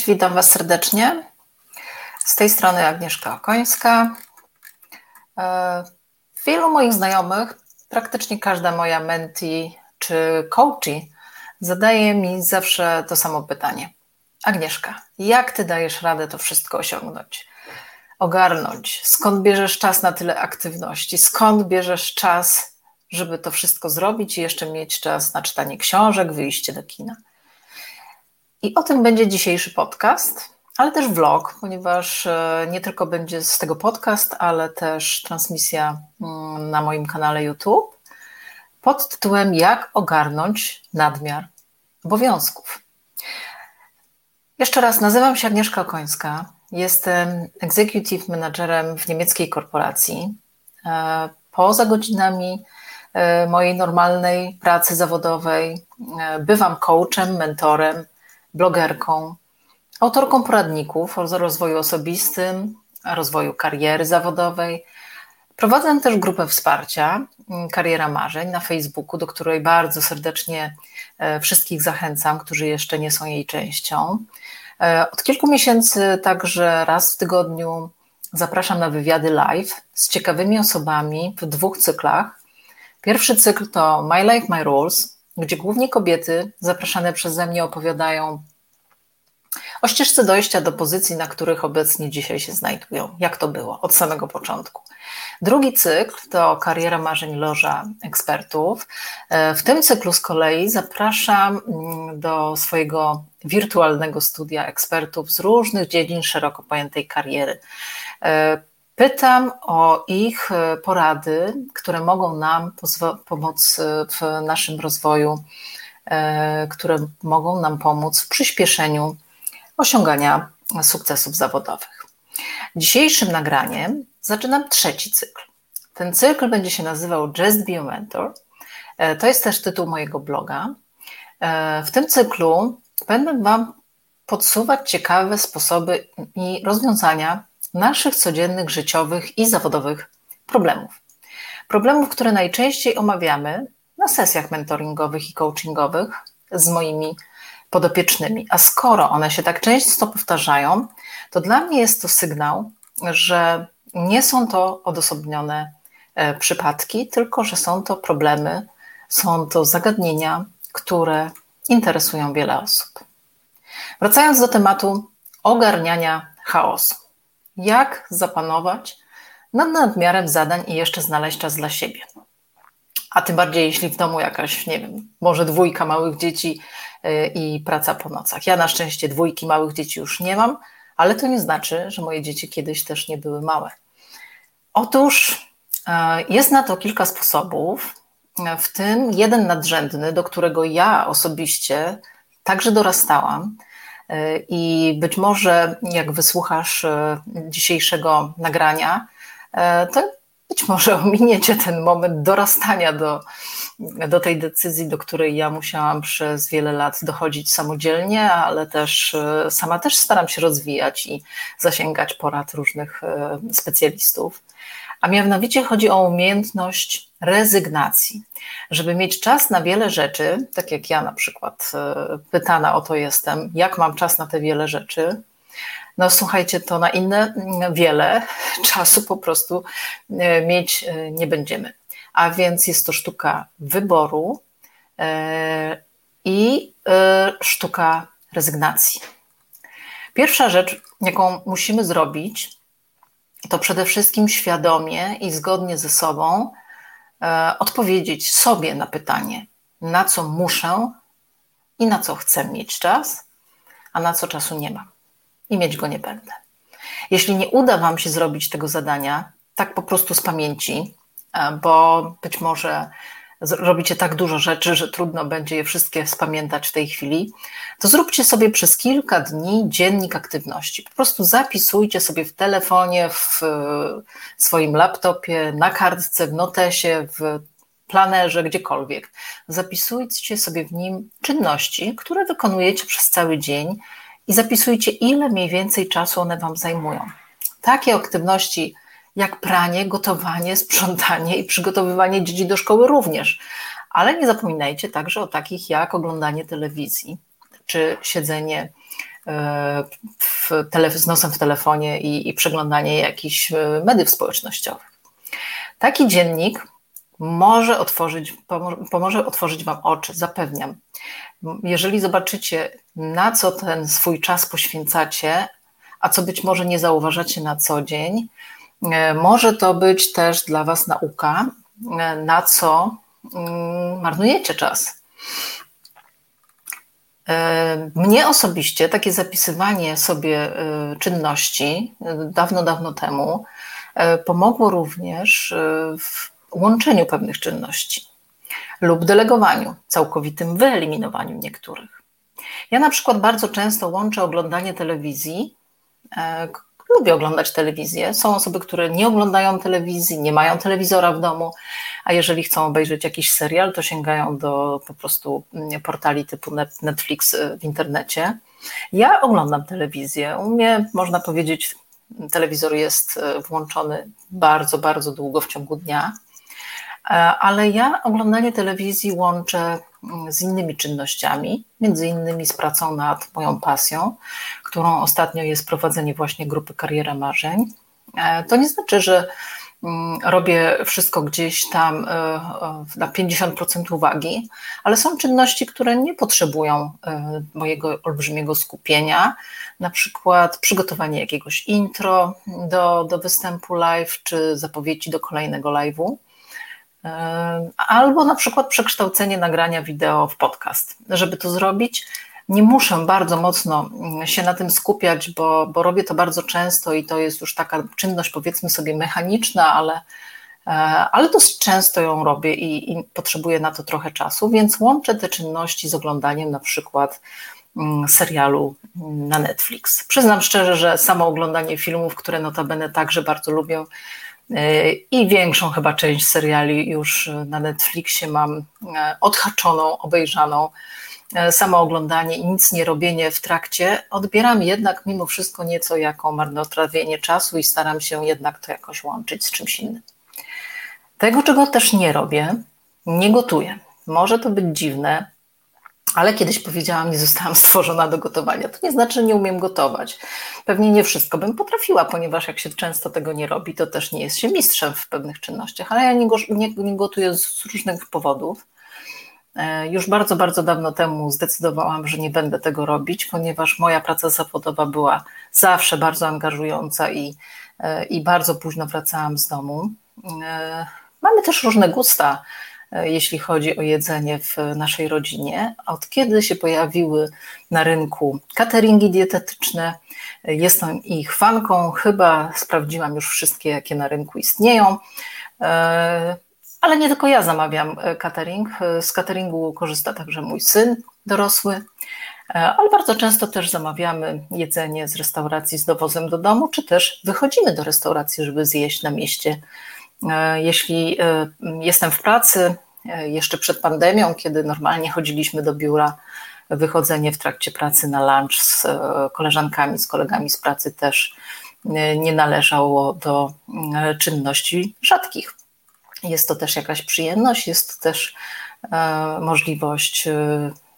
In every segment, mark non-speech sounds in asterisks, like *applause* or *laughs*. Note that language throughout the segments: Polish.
Cześć, witam Was serdecznie. Z tej strony Agnieszka Okońska. E, wielu moich znajomych, praktycznie każda moja menti czy coachi zadaje mi zawsze to samo pytanie. Agnieszka, jak Ty dajesz radę to wszystko osiągnąć? Ogarnąć? Skąd bierzesz czas na tyle aktywności? Skąd bierzesz czas, żeby to wszystko zrobić i jeszcze mieć czas na czytanie książek, wyjście do kina? I o tym będzie dzisiejszy podcast, ale też vlog, ponieważ e, nie tylko będzie z tego podcast, ale też transmisja mm, na moim kanale YouTube pod tytułem Jak ogarnąć nadmiar obowiązków. Jeszcze raz, nazywam się Agnieszka Końska. Jestem executive managerem w niemieckiej korporacji. E, poza godzinami e, mojej normalnej pracy zawodowej bywam coachem, mentorem, blogerką, autorką poradników o rozwoju osobistym, rozwoju kariery zawodowej. Prowadzę też grupę wsparcia mm, Kariera Marzeń na Facebooku, do której bardzo serdecznie e, wszystkich zachęcam, którzy jeszcze nie są jej częścią. E, od kilku miesięcy także raz w tygodniu zapraszam na wywiady live z ciekawymi osobami w dwóch cyklach. Pierwszy cykl to My Life, My Rules, gdzie głównie kobiety zapraszane przeze mnie opowiadają o ścieżce dojścia do pozycji, na których obecnie dzisiaj się znajdują. Jak to było od samego początku. Drugi cykl to Kariera Marzeń Loża Ekspertów. E, w tym cyklu z kolei zapraszam mm, do swojego wirtualnego studia ekspertów z różnych dziedzin szeroko pojętej kariery. E, pytam o ich e, porady, które mogą nam pomóc w naszym rozwoju, które mogą nam pomóc w przyspieszeniu osiągania sukcesów zawodowych. Dzisiejszym nagraniem zaczynam trzeci cykl. Ten cykl będzie się nazywał Just Be a Mentor. E, to jest też tytuł mojego bloga. E, w tym cyklu będę Wam podsuwać ciekawe sposoby i rozwiązania naszych codziennych, życiowych i zawodowych problemów. Problemów, które najczęściej omawiamy na sesjach mentoringowych i coachingowych z moimi podopiecznymi. A skoro one się tak często powtarzają, to dla mnie jest to sygnał, że nie są to odosobnione e, przypadki, tylko że są to problemy, są to zagadnienia, które interesują wiele osób. Wracając do tematu ogarniania chaosu. Jak zapanować nad nadmiarem zadań i jeszcze znaleźć czas dla siebie? A tym bardziej, jeśli w domu jakaś, nie wiem, może dwójka małych dzieci y, i praca po nocach. Ja na szczęście dwójki małych dzieci już nie mam, ale to nie znaczy, że moje dzieci kiedyś też nie były małe. Otóż y, jest na to kilka sposobów, w tym jeden nadrzędny, do którego ja osobiście także dorastałam. I być może, jak wysłuchasz dzisiejszego nagrania, to być może *laughs* ominiecie ten moment dorastania do, do tej decyzji, do której ja musiałam przez wiele lat dochodzić samodzielnie, ale też e, sama też staram się rozwijać i zasięgać porad różnych e, specjalistów. A mianowicie chodzi o umiejętność rezygnacji. Żeby mieć czas na wiele rzeczy, tak jak ja na przykład e, pytana o to jestem, jak mam czas na te wiele rzeczy, no słuchajcie, to na inne mm, wiele *laughs* czasu po prostu e, mieć e, nie będziemy. A więc jest to sztuka wyboru i sztuka rezygnacji. Pierwsza rzecz, jaką musimy zrobić, to przede wszystkim świadomie i zgodnie ze sobą odpowiedzieć sobie na pytanie, na co muszę i na co chcę mieć czas, a na co czasu nie mam i mieć go nie będę. Jeśli nie uda Wam się zrobić tego zadania, tak po prostu z pamięci, e, bo być może robicie tak dużo rzeczy, że trudno będzie je wszystkie spamiętać w tej chwili, to zróbcie sobie przez kilka dni dziennik aktywności. Po prostu zapisujcie sobie w telefonie, w swoim laptopie, na kartce, w notesie, w planerze, gdziekolwiek. Zapisujcie sobie w nim czynności, które wykonujecie przez cały dzień i zapisujcie, ile mniej więcej czasu one Wam zajmują. Takie aktywności jak pranie, gotowanie, sprzątanie i przygotowywanie dzieci do szkoły również. Ale nie zapominajcie także o takich jak oglądanie telewizji czy siedzenie w tele, z nosem w telefonie i, i przeglądanie jakichś mediów społecznościowych. Taki dziennik może otworzyć, pomoże otworzyć Wam oczy, zapewniam. Jeżeli zobaczycie, na co ten swój czas poświęcacie, a co być może nie zauważacie na co dzień, e, może to być też dla Was nauka, e, na co mm, marnujecie czas. E, mnie osobiście takie zapisywanie sobie czynności dawno, dawno temu pomogło również w łączeniu pewnych czynności lub delegowaniu, całkowitym wyeliminowaniu niektórych. Ja na przykład bardzo często łączę oglądanie telewizji. Lubię oglądać telewizję. Są osoby, które nie oglądają telewizji, nie mają telewizora w domu, a jeżeli chcą obejrzeć jakiś serial, to sięgają do po prostu mm, portali typu Netflix e, w internecie. Ja oglądam telewizję. U mnie, można powiedzieć, telewizor jest e, włączony bardzo, bardzo długo w ciągu dnia. E, ale ja oglądanie telewizji łączę z innymi czynnościami, między innymi z pracą nad moją pasją, którą ostatnio jest prowadzenie właśnie grupy Kariera Marzeń. E, to nie znaczy, że mm, robię wszystko gdzieś tam e, na 50% uwagi, ale są czynności, które nie potrzebują mojego olbrzymiego skupienia, na przykład przygotowanie jakiegoś intro do, do występu live, czy zapowiedzi do kolejnego live'u albo na przykład przekształcenie nagrania wideo w podcast. Żeby to zrobić, nie muszę bardzo mocno się na tym skupiać, bo, bo robię to bardzo często i to jest już taka czynność, powiedzmy sobie, mechaniczna, ale, e, ale dosyć często ją robię i, i potrzebuję na to trochę czasu, więc łączę te czynności z oglądaniem na przykład mm, serialu na Netflix. Przyznam szczerze, że samo oglądanie filmów, które notabene także bardzo lubię, i większą chyba część seriali już na Netflixie mam e, odhaczoną, obejrzaną. E, samo oglądanie i nic nie robienie w trakcie odbieram jednak mimo wszystko nieco jako marnotrawienie czasu i staram się jednak to jakoś łączyć z czymś innym. Tego, czego też nie robię, nie gotuję. Może to być dziwne, ale kiedyś powiedziałam, nie zostałam *laughs* stworzona do gotowania. To nie znaczy, że nie umiem gotować. Pewnie nie wszystko bym potrafiła, ponieważ jak się często tego nie robi, to też nie jest się mistrzem w pewnych czynnościach, ale ja nie, nie, nie gotuję z różnych powodów. E, już bardzo, bardzo dawno temu zdecydowałam, że nie będę tego robić, ponieważ moja praca zawodowa była zawsze bardzo angażująca i, e, i bardzo późno wracałam z domu. E, mamy też różne gusta jeśli chodzi o jedzenie w naszej rodzinie. Od kiedy się pojawiły na rynku cateringi dietetyczne, e, jestem ich fanką, chyba sprawdziłam już wszystkie, jakie na rynku istnieją. E, ale nie tylko ja zamawiam catering. Z cateringu korzysta także mój syn dorosły, ale bardzo często też zamawiamy jedzenie z restauracji z dowozem do domu, czy też wychodzimy do restauracji, żeby zjeść na mieście E, jeśli e, jestem w pracy, e, jeszcze przed pandemią, kiedy normalnie chodziliśmy do biura, wychodzenie w trakcie pracy na lunch z koleżankami, z kolegami z pracy też nie należało do czynności rzadkich. Jest to też jakaś przyjemność, jest też możliwość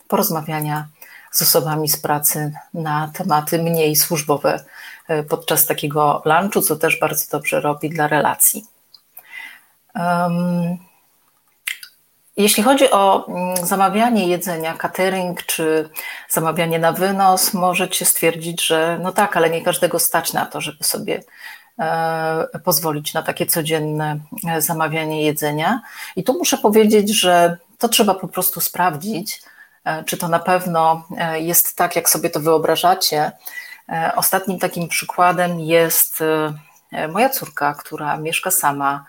porozmawiania z osobami z pracy na tematy mniej służbowe podczas takiego lunchu, co też bardzo dobrze robi dla relacji. Jeśli chodzi o mm, zamawianie jedzenia, catering czy zamawianie na wynos, możecie stwierdzić, że no tak, ale nie każdego stać na to, żeby sobie e, pozwolić na takie codzienne e, zamawianie jedzenia. I tu muszę powiedzieć, że to trzeba po prostu sprawdzić, e, czy to na pewno jest tak, jak sobie to wyobrażacie. Ostatnim takim przykładem jest moja córka, która mieszka sama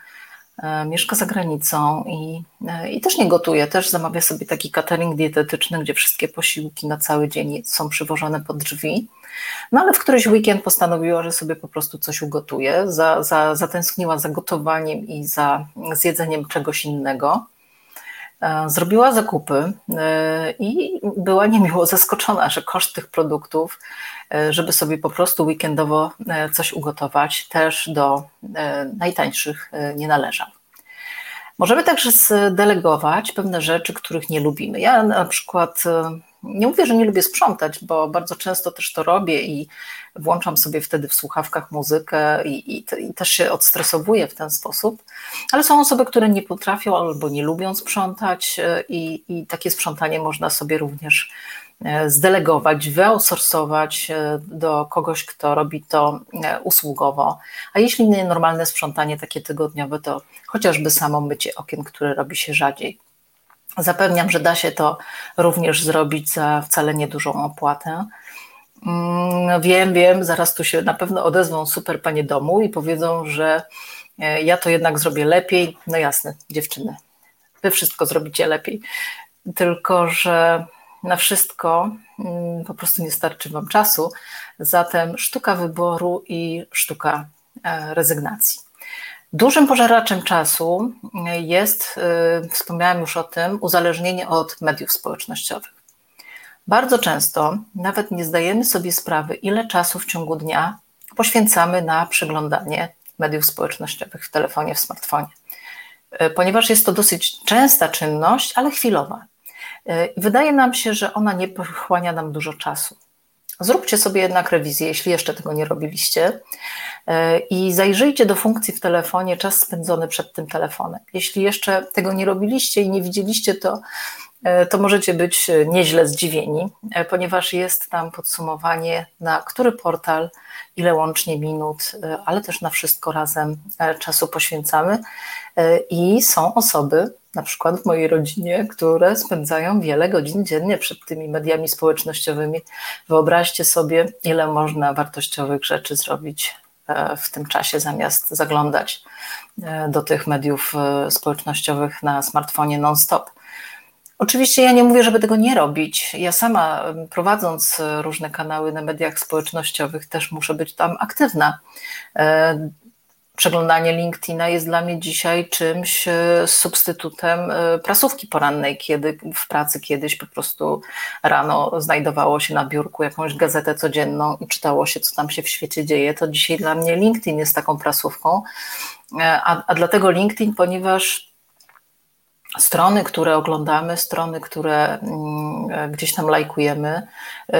mieszka za granicą i, e, i też nie gotuje, też zamawia sobie taki catering dietetyczny, gdzie wszystkie posiłki na cały dzień są przywożone pod drzwi. No ale w któryś weekend postanowiła, że sobie po prostu coś ugotuje, za, za, zatęskniła za gotowaniem i za zjedzeniem czegoś innego. E, zrobiła zakupy i była niemiło zaskoczona, że koszt tych produktów E, żeby sobie po prostu weekendowo e, coś ugotować, też do e, najtańszych nie należał. Możemy także zdelegować pewne rzeczy, których nie lubimy. Ja na przykład Nie mówię, że nie lubię sprzątać, bo bardzo często też to robię i włączam sobie wtedy w słuchawkach muzykę i, i, i też się odstresowuję w ten sposób, ale są osoby, które nie potrafią albo nie lubią sprzątać e, i, i takie sprzątanie można sobie również e, zdelegować, wyoutsourcować e, do kogoś, kto robi to usługowo. A jeśli nie normalne sprzątanie takie tygodniowe, to chociażby samo mycie okien, które robi się rzadziej. Zapewniam, że da się to również zrobić za wcale niedużą opłatę. Mm, wiem, wiem, zaraz tu się na pewno odezwą super panie domu i powiedzą, że e, ja to jednak zrobię lepiej. No jasne, dziewczyny, wy wszystko zrobicie lepiej. Tylko, że na wszystko mm, po prostu nie starczy wam czasu. Zatem sztuka wyboru i sztuka e, rezygnacji. Dużym pożeraczem czasu jest, y, wspomniałam już o tym, uzależnienie od mediów społecznościowych. Bardzo często nawet nie zdajemy sobie sprawy, ile czasu w ciągu dnia poświęcamy na przeglądanie mediów społecznościowych w telefonie, w smartfonie. Y, ponieważ jest to dosyć częsta czynność, ale chwilowa. Wydaje nam się, że ona nie pochłania nam dużo czasu. Zróbcie sobie jednak rewizję, jeśli jeszcze tego nie robiliście, e, i zajrzyjcie do funkcji w telefonie czas spędzony przed tym telefonem. Jeśli jeszcze tego nie robiliście i nie widzieliście, to, e, to możecie być nieźle zdziwieni, e, ponieważ jest tam podsumowanie, na który portal, ile łącznie minut, ale też na wszystko razem czasu poświęcamy. I są osoby, na przykład w mojej rodzinie, które spędzają wiele godzin dziennie przed tymi mediami społecznościowymi. Wyobraźcie sobie, ile można wartościowych rzeczy zrobić e, w tym czasie, zamiast zaglądać e, do tych mediów e, społecznościowych na smartfonie non-stop. Oczywiście ja nie mówię, żeby tego nie robić. Ja sama prowadząc różne kanały na mediach społecznościowych też muszę być tam aktywna przeglądanie LinkedIna jest dla mnie dzisiaj czymś e, substytutem e, prasówki porannej, kiedy w pracy kiedyś po prostu rano znajdowało się na biurku jakąś gazetę codzienną i czytało się, co tam się w świecie dzieje, to dzisiaj dla mnie LinkedIn jest taką prasówką. E, a, a dlatego LinkedIn, ponieważ strony, które oglądamy, strony, które mm, gdzieś tam lajkujemy,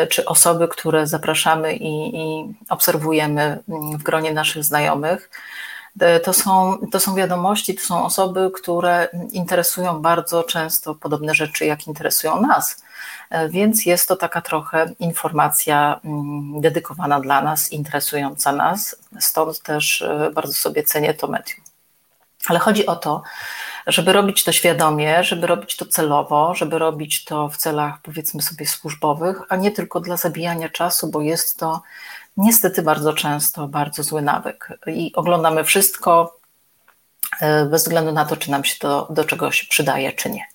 czy osoby, które zapraszamy i, i obserwujemy mm, w gronie naszych znajomych, E, to są, to są wiadomości, to są osoby, które interesują bardzo często podobne rzeczy, jak interesują nas. E, więc jest to taka trochę informacja mm, dedykowana dla nas, interesująca nas. Stąd też e, bardzo sobie cenię to medium. Ale chodzi o to, żeby robić to świadomie, żeby robić to celowo, żeby robić to w celach, powiedzmy sobie, służbowych, a nie tylko dla zabijania czasu, bo jest to niestety bardzo często bardzo zły nawyk i oglądamy wszystko e, bez względu na to, czy nam się to do czegoś przydaje, czy nie.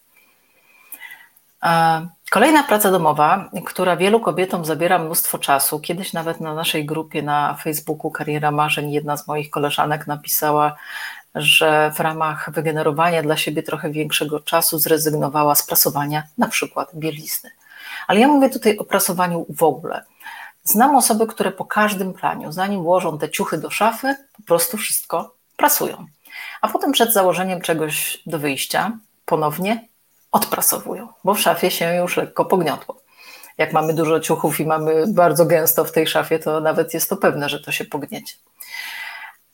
E, kolejna praca domowa, która wielu kobietom zabiera mnóstwo czasu. Kiedyś nawet na naszej grupie na Facebooku Kariera Marzeń jedna z moich koleżanek napisała, że w ramach wygenerowania dla siebie trochę większego czasu zrezygnowała z prasowania na przykład bielizny. Ale ja mówię tutaj o prasowaniu w ogóle. Znam osoby, które po każdym praniu, zanim włożą te ciuchy do szafy, po prostu wszystko prasują. A potem przed założeniem czegoś do wyjścia ponownie odprasowują, bo w szafie się już lekko pogniotło. Jak mamy dużo ciuchów i mamy bardzo gęsto w tej szafie, to nawet jest to pewne, że to się pogniecie.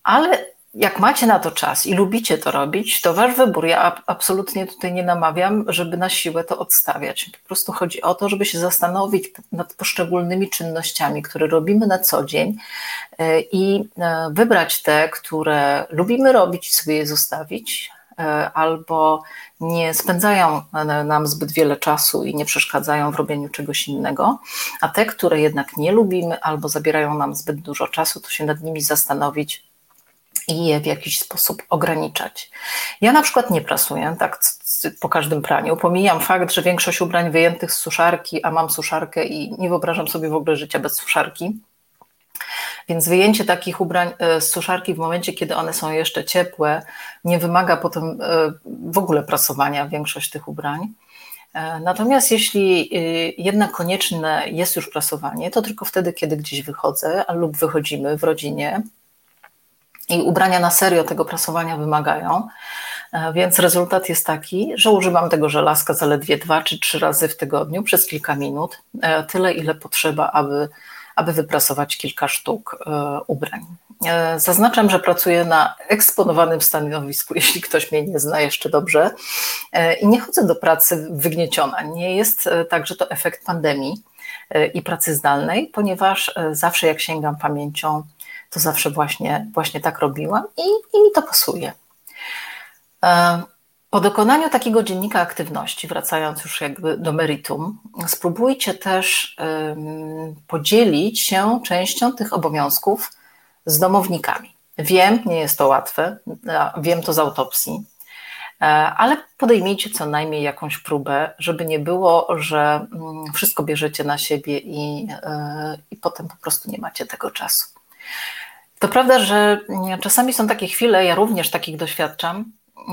Ale jak macie na to czas i lubicie to robić, to wasz wybór. Ja absolutnie tutaj nie namawiam, żeby na siłę to odstawiać. Po prostu chodzi o to, żeby się zastanowić nad poszczególnymi czynnościami, które robimy na co dzień e, i e, wybrać te, które lubimy robić i sobie je zostawić, e, albo nie spędzają nam zbyt wiele czasu i nie przeszkadzają w robieniu czegoś innego, a te, które jednak nie lubimy albo zabierają nam zbyt dużo czasu, to się nad nimi zastanowić i je w jakiś sposób ograniczać. Ja na przykład nie prasuję tak po każdym praniu. Pomijam fakt, że większość ubrań wyjętych z suszarki, a mam suszarkę i nie wyobrażam sobie w ogóle życia bez suszarki. Więc wyjęcie takich ubrań e, z suszarki w momencie, kiedy one są jeszcze ciepłe, nie wymaga potem e, w ogóle prasowania większość tych ubrań. E, natomiast jeśli jednak konieczne jest już prasowanie, to tylko wtedy, kiedy gdzieś wychodzę lub wychodzimy w rodzinie, i ubrania na serio tego prasowania wymagają, Więc rezultat jest taki, że używam tego żelazka zaledwie dwa czy trzy razy w tygodniu przez kilka minut, tyle ile potrzeba, aby, aby wyprasować kilka sztuk ubrań. Zaznaczam, że pracuję na eksponowanym stanowisku, *laughs* jeśli ktoś mnie nie zna jeszcze dobrze, i nie chodzę do pracy wygnieciona. Nie jest tak, że to efekt pandemii i pracy zdalnej, ponieważ zawsze jak sięgam pamięcią, to zawsze właśnie, właśnie tak robiłam i, i mi to pasuje. E, po dokonaniu takiego dziennika aktywności, wracając już jakby do meritum, spróbujcie też podzielić się częścią tych obowiązków z domownikami. Wiem, nie jest to łatwe, wiem to z autopsji, e, ale podejmijcie co najmniej jakąś próbę, żeby nie było, że mm, wszystko bierzecie na siebie i, e, i potem po prostu nie macie tego czasu. To prawda, że czasami są takie chwile, ja również takich doświadczam,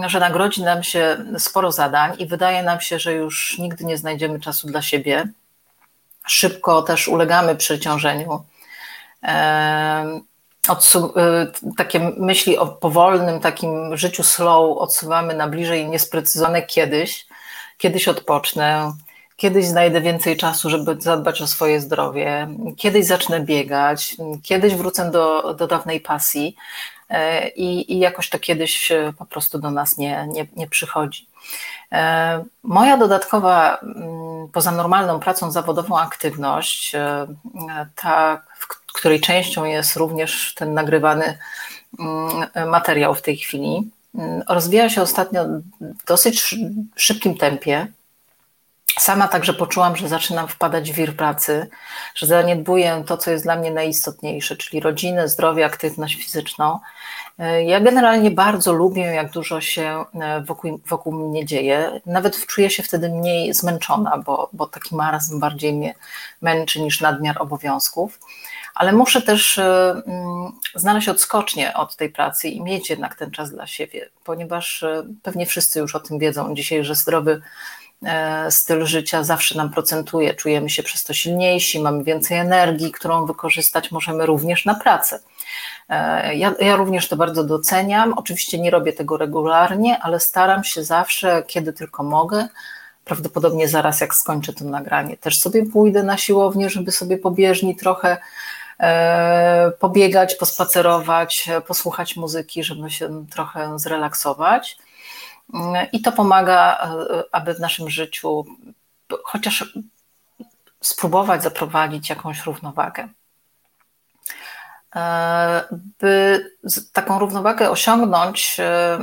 że nagrodzi nam się sporo zadań i wydaje nam się, że już nigdy nie znajdziemy czasu dla siebie. Szybko też ulegamy przeciążeniu. Odsu- y, takie myśli o powolnym takim życiu slow odsuwamy na bliżej niesprecyzowane kiedyś. Kiedyś odpocznę, kiedyś znajdę więcej czasu, żeby zadbać o swoje zdrowie, kiedyś zacznę biegać, kiedyś wrócę do, do dawnej pasji e, i, i jakoś to kiedyś po prostu do nas nie, nie, nie przychodzi. E, moja dodatkowa, mm, poza normalną pracą zawodową, aktywność, e, ta, w której częścią jest również ten nagrywany mm, materiał w tej chwili, mm, rozwija się ostatnio w dosyć szybkim tempie. Sama także poczułam, że zaczynam wpadać w wir pracy, że zaniedbuję to, co jest dla mnie najistotniejsze, czyli rodzinę, zdrowie, aktywność fizyczną. Ja generalnie bardzo lubię, jak dużo się e, wokół, wokół mnie dzieje. Nawet czuję się wtedy mniej zmęczona, bo, bo taki marazm bardziej mnie męczy niż nadmiar obowiązków. Ale muszę też e, mm, znaleźć odskocznie od tej pracy i mieć jednak ten czas dla siebie, ponieważ e, pewnie wszyscy już o tym wiedzą dzisiaj, że zdrowy E, styl życia zawsze nam procentuje, czujemy się przez to silniejsi, mamy więcej energii, którą wykorzystać możemy również na pracę. E, ja, ja, również to bardzo doceniam. Oczywiście nie robię tego regularnie, ale staram się zawsze, kiedy tylko mogę. Prawdopodobnie zaraz, jak skończę to nagranie, też sobie pójdę na siłownię, żeby sobie pobieżni trochę e, pobiegać, pospacerować, posłuchać muzyki, żeby się trochę zrelaksować. I to pomaga, e, aby w naszym życiu chociaż spróbować zaprowadzić jakąś równowagę. E, by taką równowagę osiągnąć, e,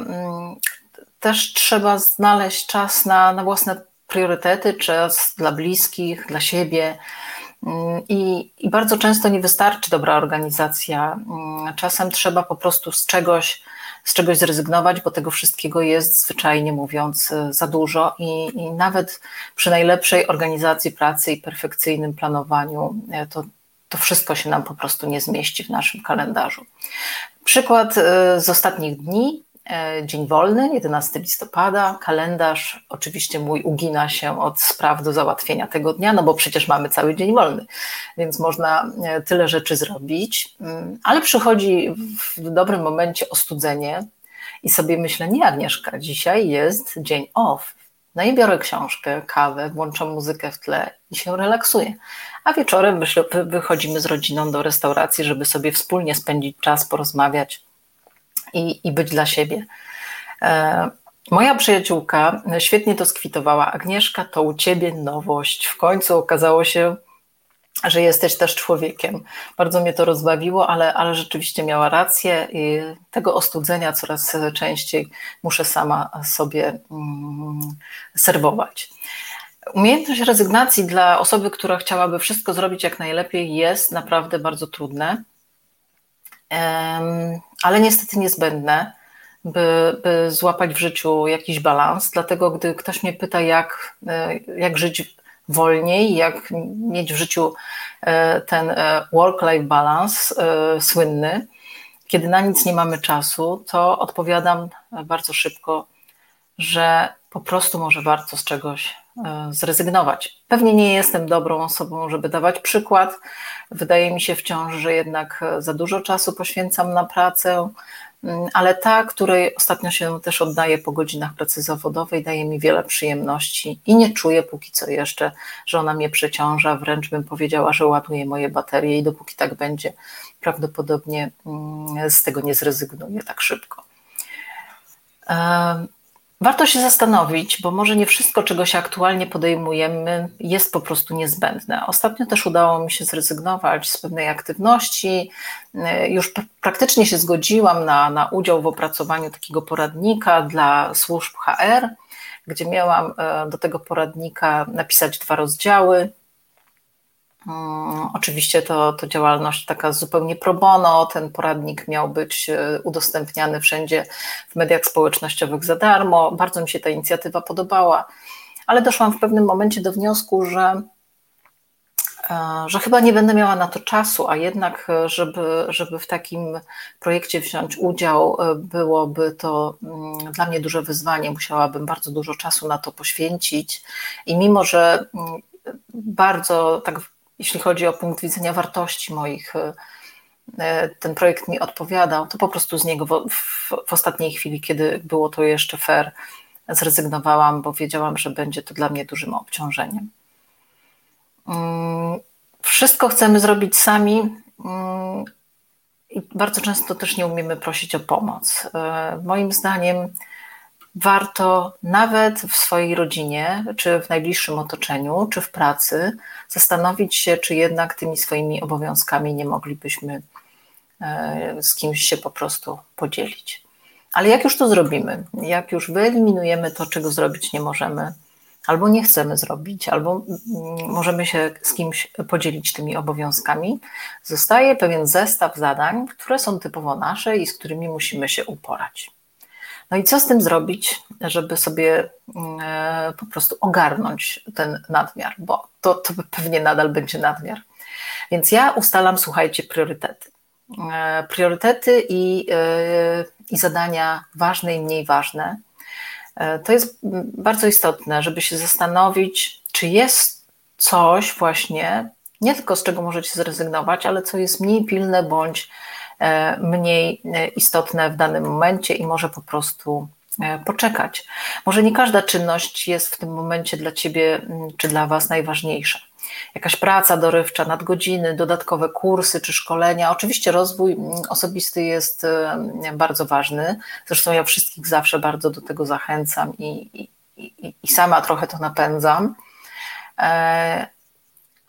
też trzeba znaleźć czas na, na własne priorytety, czas dla bliskich, dla siebie. I, I bardzo często nie wystarczy dobra organizacja. Czasem trzeba po prostu z czegoś z czegoś zrezygnować, bo tego wszystkiego jest zwyczajnie mówiąc e, za dużo i, i nawet przy najlepszej organizacji pracy i perfekcyjnym planowaniu e, to, to wszystko się nam po prostu nie zmieści w naszym kalendarzu. Przykład e, z ostatnich dni. Dzień wolny, 11 listopada. Kalendarz oczywiście mój ugina się od spraw do załatwienia tego dnia, no bo przecież mamy cały dzień wolny, więc można tyle rzeczy zrobić, mm, ale przychodzi w dobrym momencie ostudzenie i sobie myślę, nie Agnieszka, dzisiaj jest dzień off. No i biorę książkę, kawę, włączam muzykę w tle i się relaksuję. A wieczorem wychodzimy z rodziną do restauracji, żeby sobie wspólnie spędzić czas, porozmawiać i, i być dla siebie. E, moja przyjaciółka świetnie to skwitowała. Agnieszka, to u ciebie nowość. W końcu okazało się, że jesteś też człowiekiem. Bardzo mnie to rozbawiło, ale, ale rzeczywiście miała rację i tego ostudzenia coraz częściej muszę sama sobie mm, serwować. Umiejętność rezygnacji dla osoby, która chciałaby wszystko zrobić jak najlepiej, jest naprawdę bardzo trudne, ale niestety niezbędne, by, by złapać w życiu jakiś balans. Dlatego, gdy ktoś mnie pyta, jak, e, jak żyć wolniej, jak mieć w życiu e, ten e, work-life balance słynny. Kiedy na nic nie mamy czasu, to odpowiadam bardzo szybko, że po prostu może warto z czegoś zrezygnować. Pewnie nie jestem dobrą osobą, żeby dawać przykład. Wydaje mi się wciąż, że jednak za dużo czasu poświęcam na pracę, mm, ale ta, której ostatnio się też oddaję po godzinach pracy zawodowej, daje mi wiele przyjemności i nie czuję póki co jeszcze, że ona mnie przeciąża, wręcz bym powiedziała, że ładuje moje baterie i dopóki tak będzie, prawdopodobnie mm, z tego nie zrezygnuję tak szybko. Warto się zastanowić, bo może nie wszystko, czego się aktualnie podejmujemy, jest po prostu niezbędne. Ostatnio też udało mi się zrezygnować z pewnej aktywności. Już praktycznie się zgodziłam na, na udział w opracowaniu takiego poradnika dla służb HR, gdzie miałam e, do tego poradnika napisać dwa rozdziały oczywiście to, to działalność taka zupełnie pro bono. Ten poradnik miał być e, udostępniany wszędzie w mediach społecznościowych za darmo. Bardzo mi się ta inicjatywa podobała, ale doszłam w pewnym momencie do wniosku, że, e, że chyba nie będę miała na to czasu, a jednak, e, żeby, żeby w takim projekcie wziąć udział, byłoby to mm, dla mnie duże wyzwanie. Musiałabym bardzo dużo czasu na to poświęcić i mimo, że mm, bardzo tak jeśli chodzi o punkt widzenia wartości moich, e, e, ten projekt mi odpowiadał, to po prostu z niego w, w, w ostatniej chwili, kiedy było to jeszcze fair, zrezygnowałam, bo wiedziałam, że będzie to dla mnie dużym obciążeniem. Mm, wszystko chcemy zrobić sami mm, i bardzo często też nie umiemy prosić o pomoc. E, moim zdaniem, warto nawet w swojej rodzinie, czy w najbliższym otoczeniu, czy w pracy zastanowić się, czy jednak tymi swoimi obowiązkami nie moglibyśmy e, z kimś się po prostu podzielić. Ale jak już to zrobimy, jak już wyeliminujemy to, czego zrobić nie możemy, albo nie chcemy zrobić, albo mm, możemy się z kimś podzielić tymi obowiązkami, zostaje pewien zestaw zadań, które są typowo nasze i z którymi musimy się uporać. No i co z tym zrobić, żeby sobie e, po prostu ogarnąć ten nadmiar, bo to, to pewnie nadal będzie nadmiar. Więc ja ustalam, słuchajcie, priorytety. E, priorytety i, e, i zadania ważne i mniej ważne. To jest bardzo istotne, żeby się zastanowić, czy jest coś właśnie, nie tylko z czego możecie zrezygnować, ale co jest mniej pilne bądź mniej e, istotne w danym momencie i może po prostu e, poczekać. Może nie każda czynność jest w tym momencie dla Ciebie mm, czy dla Was najważniejsza. Jakaś praca dorywcza, nadgodziny, dodatkowe kursy czy szkolenia. Oczywiście rozwój mm, osobisty jest bardzo ważny. Zresztą ja wszystkich zawsze bardzo do tego zachęcam i, i, i sama trochę to napędzam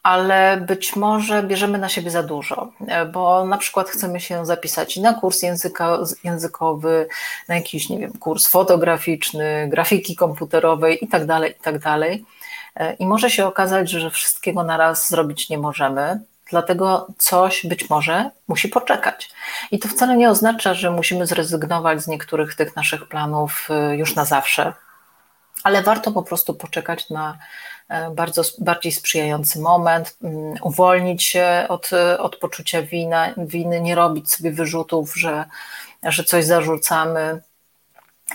ale być może bierzemy na siebie za dużo, bo na przykład chcemy się zapisać na kurs języka, językowy, na jakiś, nie wiem, kurs fotograficzny, grafiki komputerowej itd., tak itd. Tak I może się okazać, że wszystkiego na raz zrobić nie możemy, dlatego coś być może musi poczekać. I to wcale nie oznacza, że musimy zrezygnować z niektórych tych naszych planów y, już na zawsze, ale warto po prostu poczekać na E, bardzo, bardziej sprzyjający moment, mm, uwolnić się od, od poczucia wina, winy, nie robić sobie wyrzutów, że, że coś zarzucamy.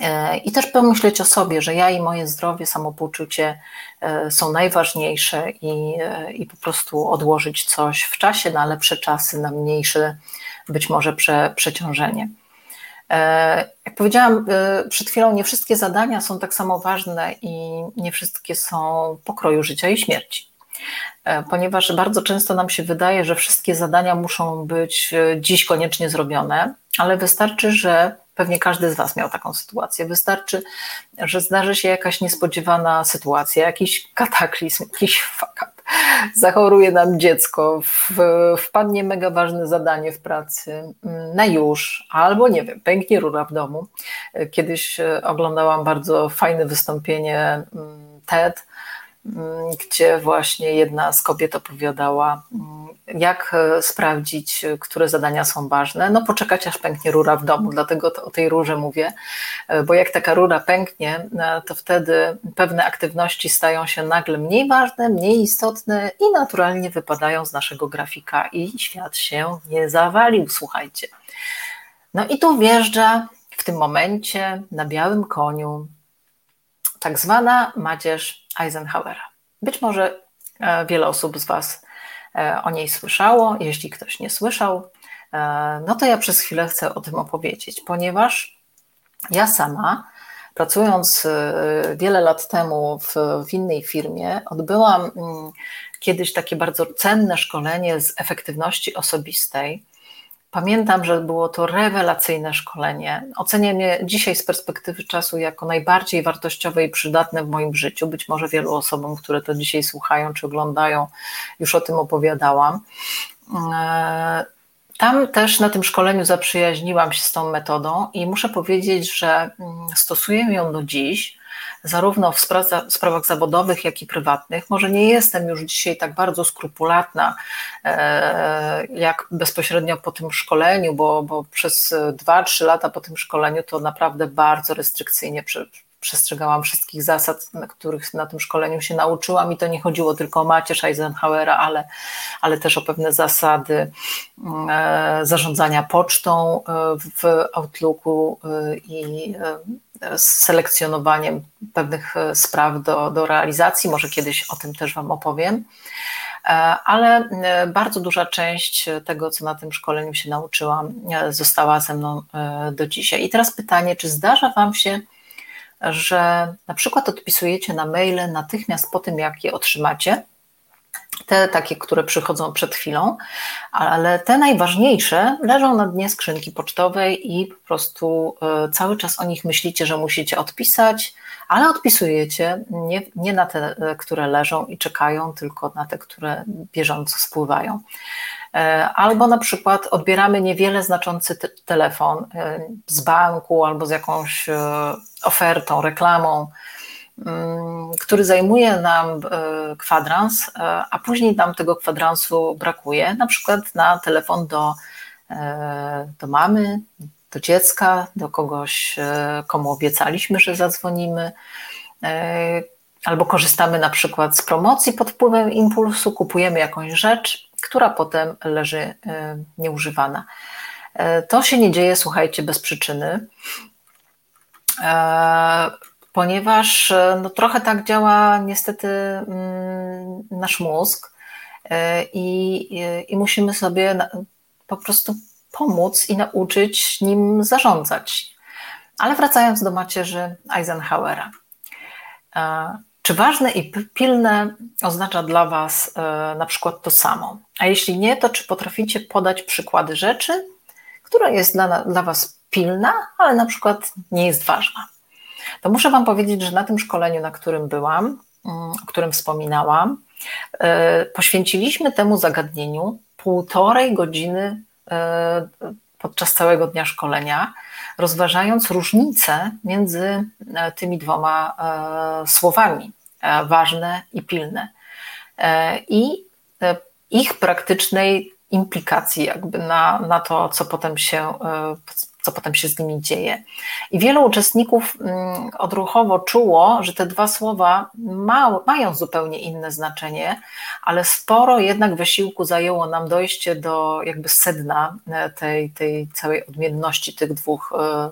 E, I też pomyśleć o sobie, że ja i moje zdrowie, samopoczucie e, są najważniejsze i, i po prostu odłożyć coś w czasie na lepsze czasy, na mniejsze być może prze, przeciążenie. E, jak powiedziałam e, przed chwilą, nie wszystkie zadania są tak samo ważne i nie wszystkie są pokroju życia i śmierci. E, ponieważ bardzo często nam się wydaje, że wszystkie zadania muszą być dziś koniecznie zrobione, ale wystarczy, że pewnie każdy z Was miał taką sytuację. Wystarczy, że zdarzy się jakaś niespodziewana sytuacja, jakiś kataklizm, jakiś fuck zachoruje nam dziecko, w, wpadnie mega ważne zadanie w pracy mm, na już, albo nie wiem, pęknie rura w domu. Kiedyś e, oglądałam bardzo fajne wystąpienie mm, TED, mm, gdzie właśnie jedna z kobiet opowiadała, jak e, sprawdzić, które zadania są ważne. No poczekać aż pęknie rura w domu, dlatego o tej rurze mówię, e, bo jak taka rura pęknie, to wtedy pewne aktywności stają się nagle mniej ważne, mniej istotne i naturalnie wypadają z naszego grafika i świat się nie zawalił, słuchajcie. No i tu wjeżdża w tym momencie na białym koniu tak zwana Madzież Eisenhowera. Być może e, wiele osób z Was e, o niej słyszało. Jeśli ktoś nie słyszał, no to ja przez chwilę chcę o tym opowiedzieć, ponieważ ja sama, pracując wiele lat temu w, w innej firmie, odbyłam mm, kiedyś takie bardzo cenne szkolenie z efektywności osobistej Pamiętam, że było to rewelacyjne szkolenie. Oceniam je dzisiaj z perspektywy czasu jako najbardziej wartościowe i przydatne w moim życiu. Być może wielu osobom, które to dzisiaj słuchają czy oglądają, już o tym opowiadałam. E, tam też na tym szkoleniu zaprzyjaźniłam się z tą metodą i muszę powiedzieć, że mm, stosuję ją do dziś zarówno w sprawach zawodowych, jak i prywatnych. Może nie jestem już dzisiaj tak bardzo skrupulatna, e, jak bezpośrednio po tym szkoleniu, bo, bo przez 2-3 lata po tym szkoleniu to naprawdę bardzo restrykcyjnie przestrzegałam wszystkich zasad, których na tym szkoleniu się nauczyłam i to nie chodziło tylko o macierz Eisenhowera, ale, ale też o pewne zasady e, zarządzania pocztą e, w Outlooku i z selekcjonowaniem pewnych e, spraw do, do realizacji. Może kiedyś o tym też Wam opowiem. E, ale e, bardzo duża część tego, co na tym szkoleniu się nauczyłam, została ze mną do dzisiaj. I teraz pytanie, czy zdarza Wam się, że na przykład odpisujecie na maile natychmiast po tym, jak je otrzymacie? Te takie, które przychodzą przed chwilą, ale te najważniejsze leżą na dnie skrzynki pocztowej i po prostu e, cały czas o nich myślicie, że musicie odpisać, ale odpisujecie nie, nie na te, e, które leżą i czekają, tylko na te, które bieżąco spływają. E, albo na przykład odbieramy niewiele znaczący te telefon z banku albo z jakąś ofertą, reklamą, który zajmuje nam e, kwadrans, e, a później nam tego kwadransu brakuje, na przykład na telefon do, e, do mamy, do dziecka, do kogoś, komu obiecaliśmy, że zadzwonimy, albo korzystamy na przykład z promocji pod wpływem impulsu, kupujemy jakąś rzecz, która potem leży nieużywana. To się nie dzieje, słuchajcie, bez przyczyny ponieważ e, no, trochę tak działa niestety mm, nasz mózg e, i, i musimy sobie po prostu pomóc i nauczyć nim zarządzać. Ale wracając do macierzy Eisenhowera. E, czy ważne i pilne oznacza dla Was na przykład to samo? A jeśli nie, to czy potraficie podać przykłady rzeczy, która jest dla, dla Was pilna, ale na przykład nie jest ważna? To muszę Wam powiedzieć, że na tym szkoleniu, na którym byłam, mm, o którym wspominałam, e, poświęciliśmy temu zagadnieniu półtorej godziny e, podczas całego dnia szkolenia, rozważając różnice między e, tymi dwoma słowami ważne i pilne. I ich praktycznej implikacji jakby na, na to, co potem się co potem się z nimi dzieje. I wielu uczestników mm, odruchowo czuło, że te dwa słowa ma, mają zupełnie inne znaczenie, ale sporo jednak wysiłku zajęło nam dojście do jakby sedna e, tej, tej całej odmienności tych dwóch e,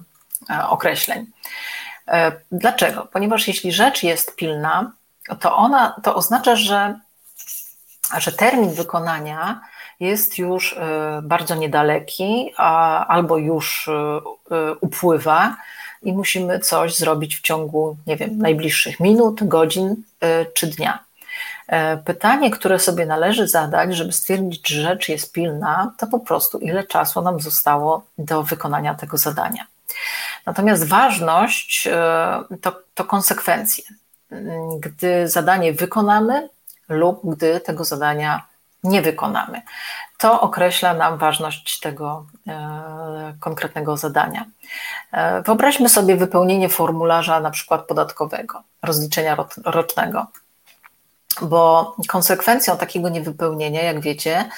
e, określeń. Dlaczego? Ponieważ jeśli rzecz jest pilna, to ona to oznacza, że, że termin wykonania jest już e, bardzo niedaleki, albo już e, e, upływa i musimy coś zrobić w ciągu, nie wiem, najbliższych minut, godzin czy dnia. Pytanie, które sobie należy zadać, żeby stwierdzić, czy rzecz jest pilna, to po prostu ile czasu nam zostało do wykonania tego zadania. Natomiast ważność to, to konsekwencje. Gdy zadanie wykonamy lub gdy tego zadania nie wykonamy. To określa nam ważność tego e, konkretnego zadania. E, wyobraźmy sobie wypełnienie formularza na przykład podatkowego, rozliczenia rocznego, bo konsekwencją takiego niewypełnienia, jak wiecie,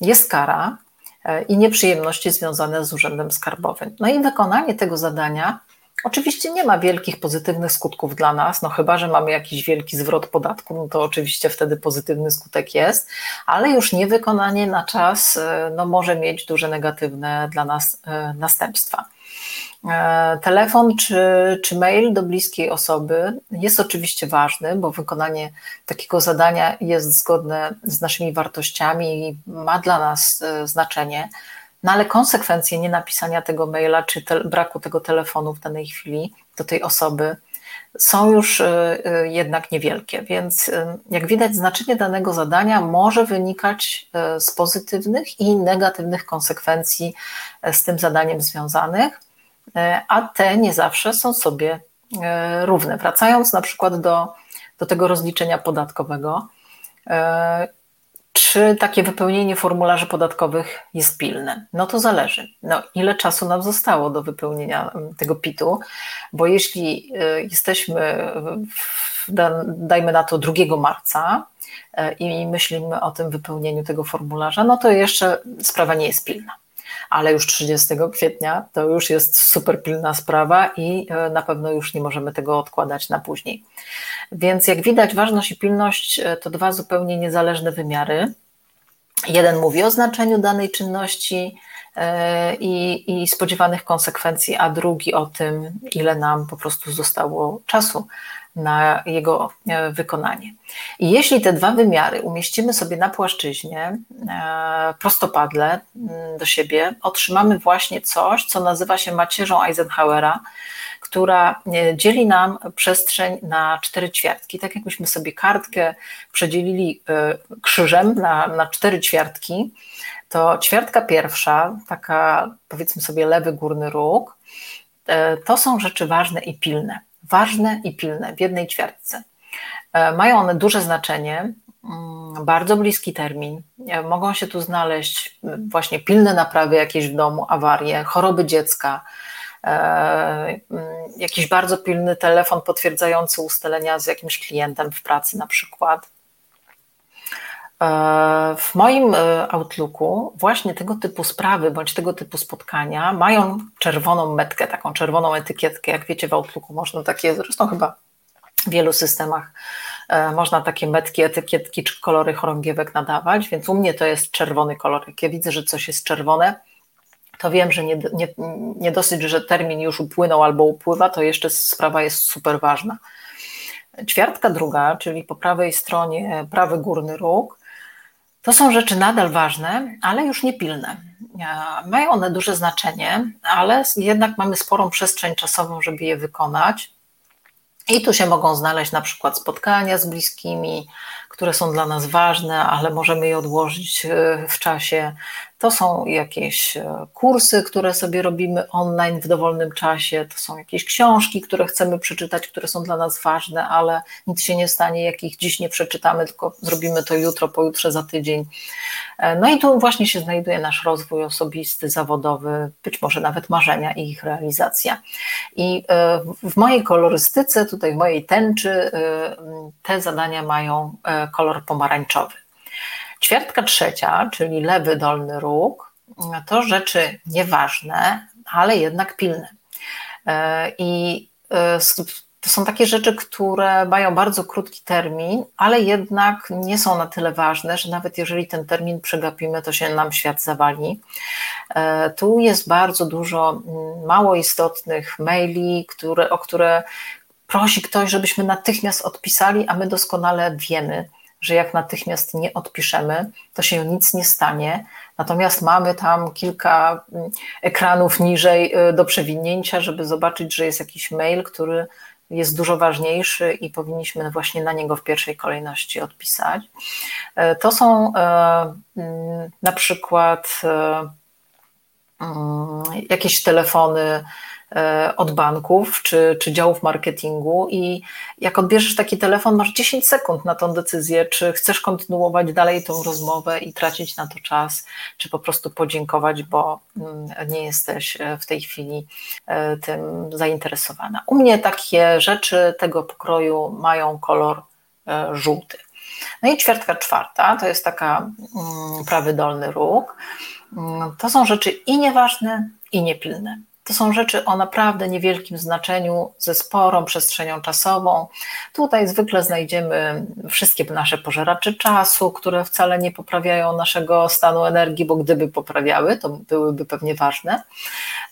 jest kara e, i nieprzyjemności związane z urzędem skarbowym. No i wykonanie tego zadania Oczywiście nie ma wielkich pozytywnych skutków dla nas, no chyba, że mamy jakiś wielki zwrot podatku, no to oczywiście wtedy pozytywny skutek jest, ale już niewykonanie na czas e, no, może mieć duże negatywne dla nas e, następstwa. E, telefon czy, czy mail do bliskiej osoby jest oczywiście ważny, bo wykonanie takiego zadania jest zgodne z naszymi wartościami i ma dla nas znaczenie. No ale konsekwencje nienapisania tego maila czy te, braku tego telefonu w danej chwili do tej osoby są już y, y, jednak niewielkie, więc y, jak widać, znaczenie danego zadania może wynikać z pozytywnych i negatywnych konsekwencji z tym zadaniem związanych, a te nie zawsze są sobie równe. Wracając na przykład do, do tego rozliczenia podatkowego, czy takie wypełnienie formularzy podatkowych jest pilne? No to zależy. No, ile czasu nam zostało do wypełnienia mm, tego PIT-u, bo jeśli y, jesteśmy, dajmy na to 2 marca y, i myślimy o tym wypełnieniu tego formularza, no to jeszcze sprawa nie jest pilna ale już 30 kwietnia to już jest super pilna sprawa i e, na pewno już nie możemy tego odkładać na później. Więc jak widać, ważność i pilność e, to dwa zupełnie niezależne wymiary. Jeden mówi o znaczeniu danej czynności e, i, i spodziewanych konsekwencji, a drugi o tym, ile nam po prostu zostało czasu na jego e, wykonanie. I jeśli te dwa wymiary umieścimy sobie na płaszczyźnie e, prostopadle mm, do siebie, otrzymamy właśnie coś, co nazywa się macierzą Eisenhowera, która e, dzieli nam przestrzeń na cztery ćwiartki. Tak jakbyśmy sobie kartkę przedzielili krzyżem na, na cztery ćwiartki, to ćwiartka pierwsza, taka powiedzmy sobie lewy górny róg, to są rzeczy ważne i pilne ważne i pilne w jednej ćwiartce. E, mają one duże znaczenie, mm, bardzo bliski termin. E, mogą się tu znaleźć właśnie pilne naprawy jakieś w domu, awarie, choroby dziecka, e, mm, jakiś bardzo pilny telefon potwierdzający ustalenia z jakimś klientem w pracy na przykład. E, w moim e, Outlooku właśnie tego typu sprawy bądź tego typu spotkania mają czerwoną metkę, taką czerwoną etykietkę. Jak wiecie, w Outlooku można takie, zresztą chyba w wielu systemach e, można takie metki, etykietki czy kolory chorągiewek nadawać, więc u mnie to jest czerwony kolor. Jak ja widzę, że coś jest czerwone, to wiem, że nie, nie, nie dosyć, że termin już upłynął albo upływa, to jeszcze sprawa jest super ważna. Ćwiartka druga, czyli po prawej stronie prawy górny róg, to są rzeczy nadal ważne, ale już nie pilne. E, mają one duże znaczenie, ale jednak mamy sporą przestrzeń czasową, żeby je wykonać. I tu się mogą znaleźć na przykład spotkania z bliskimi, które są dla nas ważne, ale możemy je odłożyć e, w czasie. To są jakieś e, kursy, które sobie robimy online w dowolnym czasie, to są jakieś książki, które chcemy przeczytać, które są dla nas ważne, ale nic się nie stanie, jakich dziś nie przeczytamy, tylko zrobimy to jutro, pojutrze, za tydzień. E, no i tu właśnie się znajduje nasz rozwój osobisty, zawodowy, być może nawet marzenia i ich realizacja. I w mojej kolorystyce, tutaj w mojej tęczy, te zadania mają kolor pomarańczowy. Ćwiartka trzecia, czyli lewy dolny róg, to rzeczy nieważne, ale jednak pilne. E, I e, to są takie rzeczy, które mają bardzo krótki termin, ale jednak nie są na tyle ważne, że nawet jeżeli ten termin przegapimy, to się nam świat zawali. E, tu jest bardzo dużo mm, mało istotnych maili, które, o które prosi ktoś, żebyśmy natychmiast odpisali, a my doskonale wiemy, że jak natychmiast nie odpiszemy, to się nic nie stanie. Natomiast mamy tam kilka mm, ekranów niżej y, do przewinięcia, żeby zobaczyć, że jest jakiś mail, który jest dużo ważniejszy i powinniśmy właśnie na niego w pierwszej kolejności odpisać. E, to są e, mm, na przykład e, mm, jakieś telefony od banków czy, czy działów marketingu i jak odbierzesz taki telefon, masz 10 sekund na tą decyzję, czy chcesz kontynuować dalej tą rozmowę i tracić na to czas, czy po prostu podziękować, bo mm, nie jesteś e, w tej chwili e, tym zainteresowana. U mnie takie rzeczy tego pokroju mają kolor żółty. No i ćwiartka czwarta, to jest taka mm, prawy dolny róg. Mm, to są rzeczy i nieważne, i niepilne. To są rzeczy o naprawdę niewielkim znaczeniu, ze sporą przestrzenią czasową. Tutaj zwykle znajdziemy wszystkie nasze pożeracze czasu, które wcale nie poprawiają naszego stanu energii, bo gdyby poprawiały, to byłyby pewnie ważne.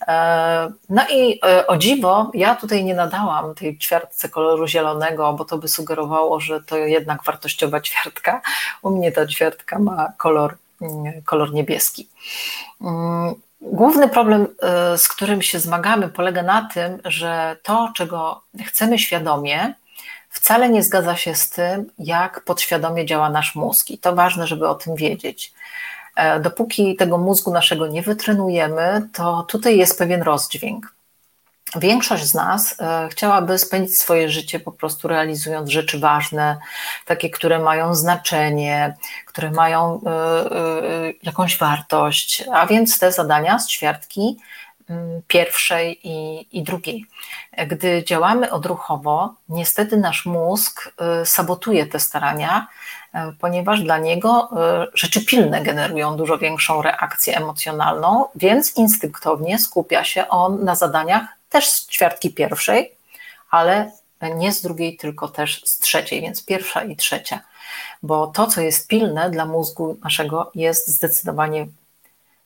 E, no i e, o dziwo, ja tutaj nie nadałam tej ćwiartce koloru zielonego, bo to by sugerowało, że to jednak wartościowa ćwiartka. U mnie ta ćwiartka ma kolor, kolor niebieski. Główny problem, z którym się zmagamy, polega na tym, że to, czego chcemy świadomie, wcale nie zgadza się z tym, jak podświadomie działa nasz mózg. I to ważne, żeby o tym wiedzieć. E, dopóki tego mózgu naszego nie wytrenujemy, to tutaj jest pewien rozdźwięk. Większość z nas e, chciałaby spędzić swoje życie po prostu realizując rzeczy ważne, takie, które mają znaczenie, które mają e, jakąś wartość, a więc te zadania z ćwiartki mm, pierwszej i, i drugiej. Gdy działamy odruchowo, niestety nasz mózg sabotuje te starania, E, ponieważ dla niego e, rzeczy pilne generują dużo większą reakcję emocjonalną, więc instynktownie skupia się on na zadaniach też z ćwiartki pierwszej, ale nie z drugiej, tylko też z trzeciej, więc pierwsza i trzecia. Bo to, co jest pilne dla mózgu naszego, jest zdecydowanie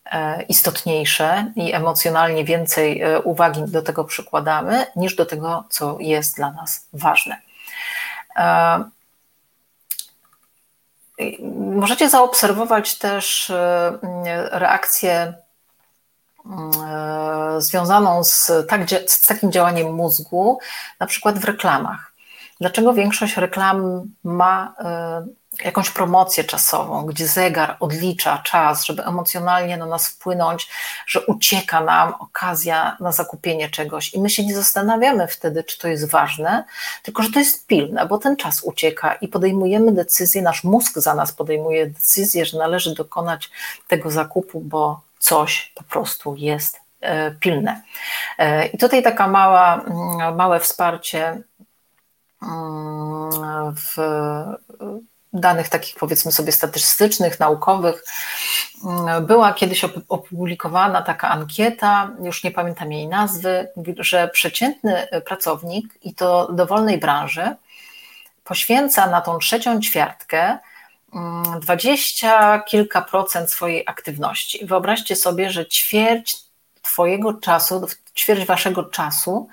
e, istotniejsze i emocjonalnie więcej uwagi do tego przykładamy, niż do tego, co jest dla nas ważne. Możecie zaobserwować też e, reakcję e, związaną z, tak, z takim działaniem mózgu, na przykład w reklamach. Dlaczego większość reklam ma e, jakąś promocję czasową, gdzie zegar odlicza czas, żeby emocjonalnie na nas wpłynąć, że ucieka nam okazja na zakupienie czegoś i my się nie zastanawiamy wtedy, czy to jest ważne, tylko że to jest pilne, bo ten czas ucieka i podejmujemy decyzję, nasz mózg za nas podejmuje decyzję, że należy dokonać tego zakupu, bo coś po prostu jest e, pilne. E, I tutaj taka mała, mm, małe wsparcie mm, w danych takich powiedzmy sobie statystycznych, naukowych. Mm, była kiedyś opublikowana taka ankieta, już nie pamiętam jej nazwy, że przeciętny pracownik i to dowolnej branży poświęca na tą trzecią ćwiartkę dwadzieścia kilka procent swojej aktywności. Wyobraźcie sobie, że ćwierć Twojego czasu, ćwierć Waszego czasu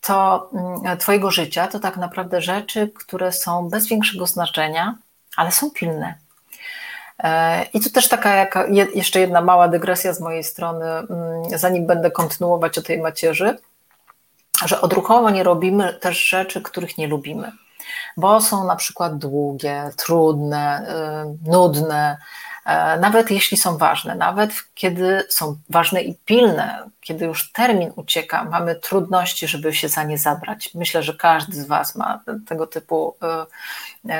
to mm, Twojego życia to tak naprawdę rzeczy, które są bez większego znaczenia, ale są pilne. E, I tu też taka jaka, jeszcze jedna mała dygresja z mojej strony, mm, zanim będę kontynuować o tej macierzy, że odruchowo nie robimy też rzeczy, których nie lubimy, bo są na przykład długie, trudne, y, nudne, e, nawet jeśli są ważne, nawet kiedy są ważne i pilne, kiedy już termin ucieka, mamy trudności, żeby się za nie zabrać. Myślę, że każdy z Was ma tego typu y,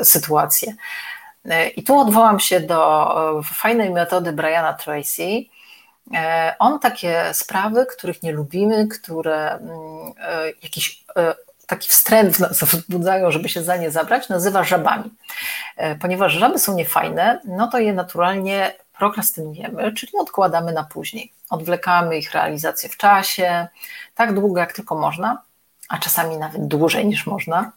y, sytuacje. I tu odwołam się do fajnej metody Briana Tracy. On takie sprawy, których nie lubimy, które mm, jakiś taki wstręt w nas wzbudzają, żeby się za nie zabrać, nazywa żabami. E, ponieważ żaby są niefajne, no to je naturalnie prokrastynujemy, czyli odkładamy na później. Odwlekamy ich realizację w czasie, tak długo jak tylko można, a czasami nawet dłużej niż można.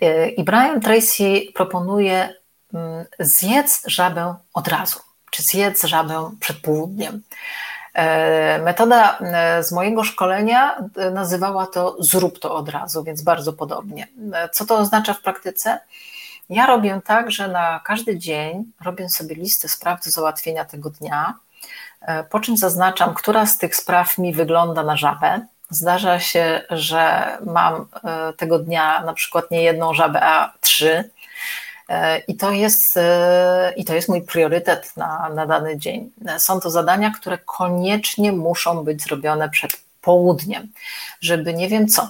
E, I Brian Tracy proponuje mm, zjedz żabę od razu, czy zjedz żabę przed południem. E, metoda e, z mojego szkolenia e, nazywała to zrób to od razu, więc bardzo podobnie. Co to oznacza w praktyce? Ja robię tak, że na każdy dzień robię sobie listę spraw do załatwienia tego dnia, po czym zaznaczam, która z tych spraw mi wygląda na żabę. Zdarza się, że mam tego dnia na przykład nie jedną żabę, a trzy I to jest, e, i to jest mój priorytet na, na dany dzień. Są to zadania, które koniecznie muszą być zrobione przed południem, żeby nie wiem co.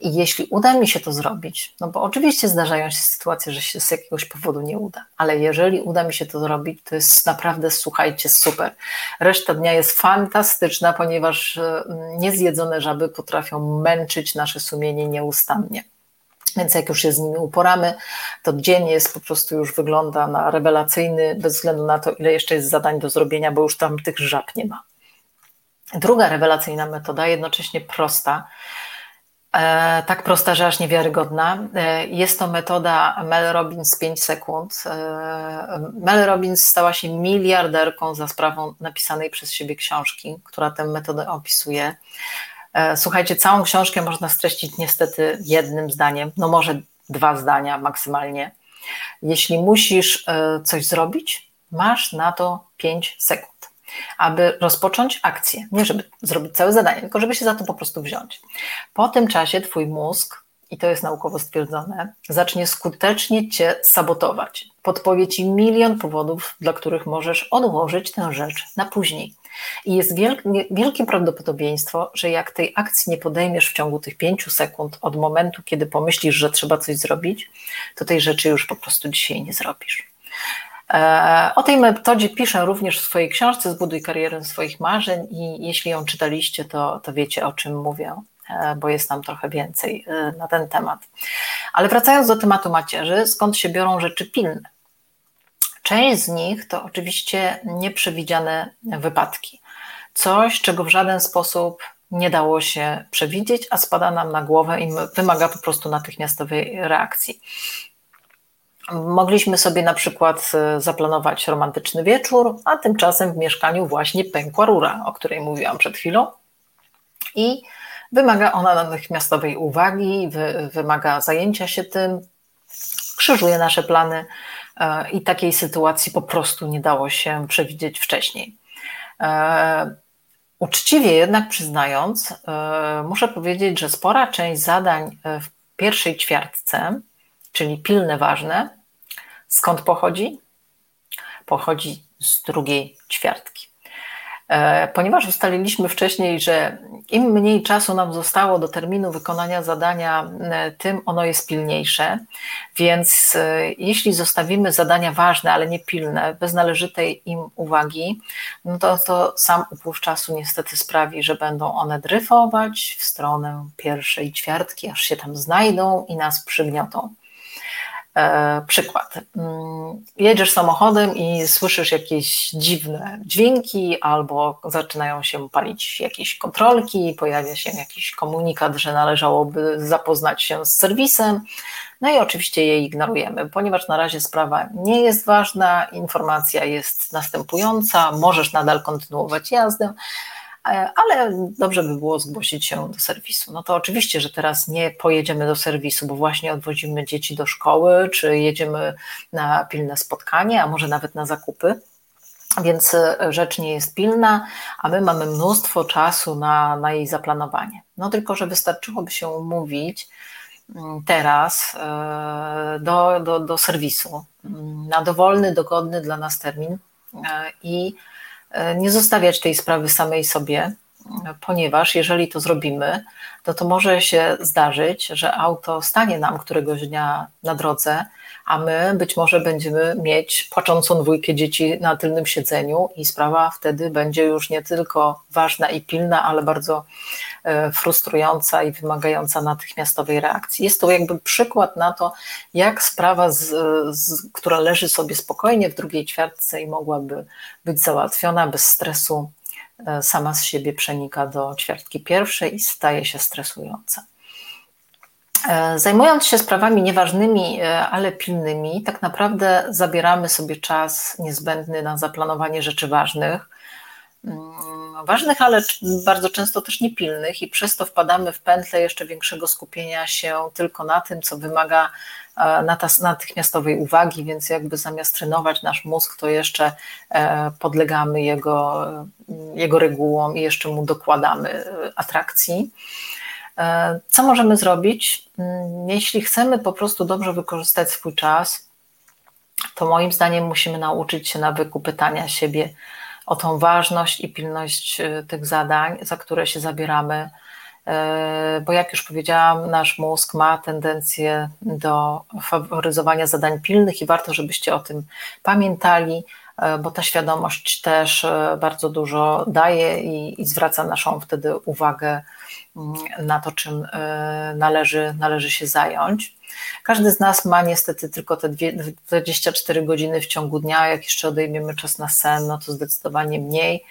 I jeśli uda mi się to zrobić, no bo oczywiście zdarzają się sytuacje, że się z jakiegoś powodu nie uda, ale jeżeli uda mi się to zrobić, to jest naprawdę, słuchajcie, super. Reszta dnia jest fantastyczna, ponieważ e, niezjedzone żaby potrafią męczyć nasze sumienie nieustannie. Więc jak już się z nimi uporamy, to dzień jest po prostu już wygląda na rewelacyjny, bez względu na to, ile jeszcze jest zadań do zrobienia, bo już tam tych żab nie ma. Druga rewelacyjna metoda, jednocześnie prosta, e, tak prosta, że aż niewiarygodna. E, jest to metoda Mel Robbins 5 sekund. E, Mel Robbins stała się miliarderką za sprawą napisanej przez siebie książki, która tę metodę opisuje. E, słuchajcie, całą książkę można streścić niestety jednym zdaniem, no może dwa zdania maksymalnie. Jeśli musisz e, coś zrobić, masz na to 5 sekund. aby rozpocząć akcję. Nie żeby zrobić całe zadanie, tylko żeby się za to po prostu wziąć. Po tym czasie Twój mózg, i to jest naukowo stwierdzone, zacznie skutecznie Cię sabotować. Podpowie Ci milion powodów, dla których możesz odłożyć tę rzecz na później. I jest wielkie prawdopodobieństwo, że jak tej akcji nie podejmiesz w ciągu tych pięciu sekund od momentu, kiedy pomyślisz, że trzeba coś zrobić, to tej rzeczy już po prostu dzisiaj nie zrobisz. E, o tej metodzie piszę również w swojej książce Zbuduj karierę swoich marzeń i jeśli ją czytaliście, to, to wiecie o czym mówię, e, bo jest tam trochę więcej e, na ten temat. Ale wracając do tematu macierzy, skąd się biorą rzeczy pilne? Część z nich to oczywiście nieprzewidziane wypadki. Coś, czego w żaden sposób nie dało się przewidzieć, a spada nam na głowę i wymaga po prostu natychmiastowej reakcji. Mogliśmy sobie na przykład e, zaplanować romantyczny wieczór, a tymczasem w mieszkaniu właśnie pękła rura, o której mówiłam przed chwilą. I wymaga ona natychmiastowej uwagi, wymaga zajęcia się tym, krzyżuje nasze plany i takiej sytuacji po prostu nie dało się przewidzieć wcześniej. E, uczciwie jednak przyznając, muszę powiedzieć, że spora część zadań w pierwszej ćwiartce, czyli pilne, ważne, Skąd pochodzi? Pochodzi z drugiej ćwiartki. E, ponieważ ustaliliśmy wcześniej, że im mniej czasu nam zostało do terminu wykonania zadania, e, tym ono jest pilniejsze. Więc e, jeśli zostawimy zadania ważne, ale nie pilne, bez należytej im uwagi, no to, to sam upływ czasu niestety sprawi, że będą one dryfować w stronę pierwszej ćwiartki, aż się tam znajdą i nas przygniotą. E, przykład. Mm, jedziesz samochodem i słyszysz jakieś dziwne dźwięki, albo zaczynają się palić jakieś kontrolki, pojawia się jakiś komunikat, że należałoby zapoznać się z serwisem. No i oczywiście je ignorujemy, ponieważ na razie sprawa nie jest ważna, informacja jest następująca, możesz nadal kontynuować jazdę, ale dobrze by było zgłosić się do serwisu. No to oczywiście, że teraz nie pojedziemy do serwisu, bo właśnie odwozimy dzieci do szkoły, czy jedziemy na pilne spotkanie, a może nawet na zakupy. Więc e, rzecz nie jest pilna, a my mamy mnóstwo czasu na, na jej zaplanowanie. No tylko, że wystarczyłoby się umówić mm, teraz e, do, do, do serwisu mm, na dowolny, dogodny dla nas termin i E, nie zostawiać tej sprawy samej sobie, ponieważ jeżeli to zrobimy, to to może się zdarzyć, że auto stanie nam któregoś dnia na drodze, a my być może będziemy mieć płaczącą dwójkę dzieci na tylnym siedzeniu i sprawa wtedy będzie już nie tylko ważna i pilna, ale bardzo e, frustrująca i wymagająca natychmiastowej reakcji. Jest to jakby przykład na to, jak sprawa, z, z, która leży sobie spokojnie w drugiej ćwiartce i mogłaby być załatwiona bez stresu, sama z siebie przenika do ćwiartki pierwszej i staje się stresująca. E, zajmując się sprawami nieważnymi, e, ale pilnymi, tak naprawdę zabieramy sobie czas niezbędny na zaplanowanie rzeczy ważnych. Mm, ważnych, ale bardzo często też niepilnych, i przez to wpadamy w pętlę jeszcze większego skupienia się tylko na tym, co wymaga e, natychmiastowej uwagi, więc jakby zamiast trenować nasz mózg, to jeszcze podlegamy jego, jego regułom i jeszcze mu dokładamy atrakcji. E, co możemy zrobić? Mm, jeśli chcemy po prostu dobrze wykorzystać swój czas, to moim zdaniem musimy nauczyć się nawyku pytania siebie o tą ważność i pilność e, tych zadań, za które się zabieramy. E, bo jak już powiedziałam, nasz mózg ma tendencję do faworyzowania zadań pilnych i warto, żebyście o tym pamiętali, bo ta świadomość też bardzo dużo daje i, i zwraca naszą wtedy uwagę na to, czym e, należy, należy się zająć. Każdy z nas ma niestety tylko te 24 godziny w ciągu dnia, jak jeszcze odejmiemy czas na sen, no to zdecydowanie mniej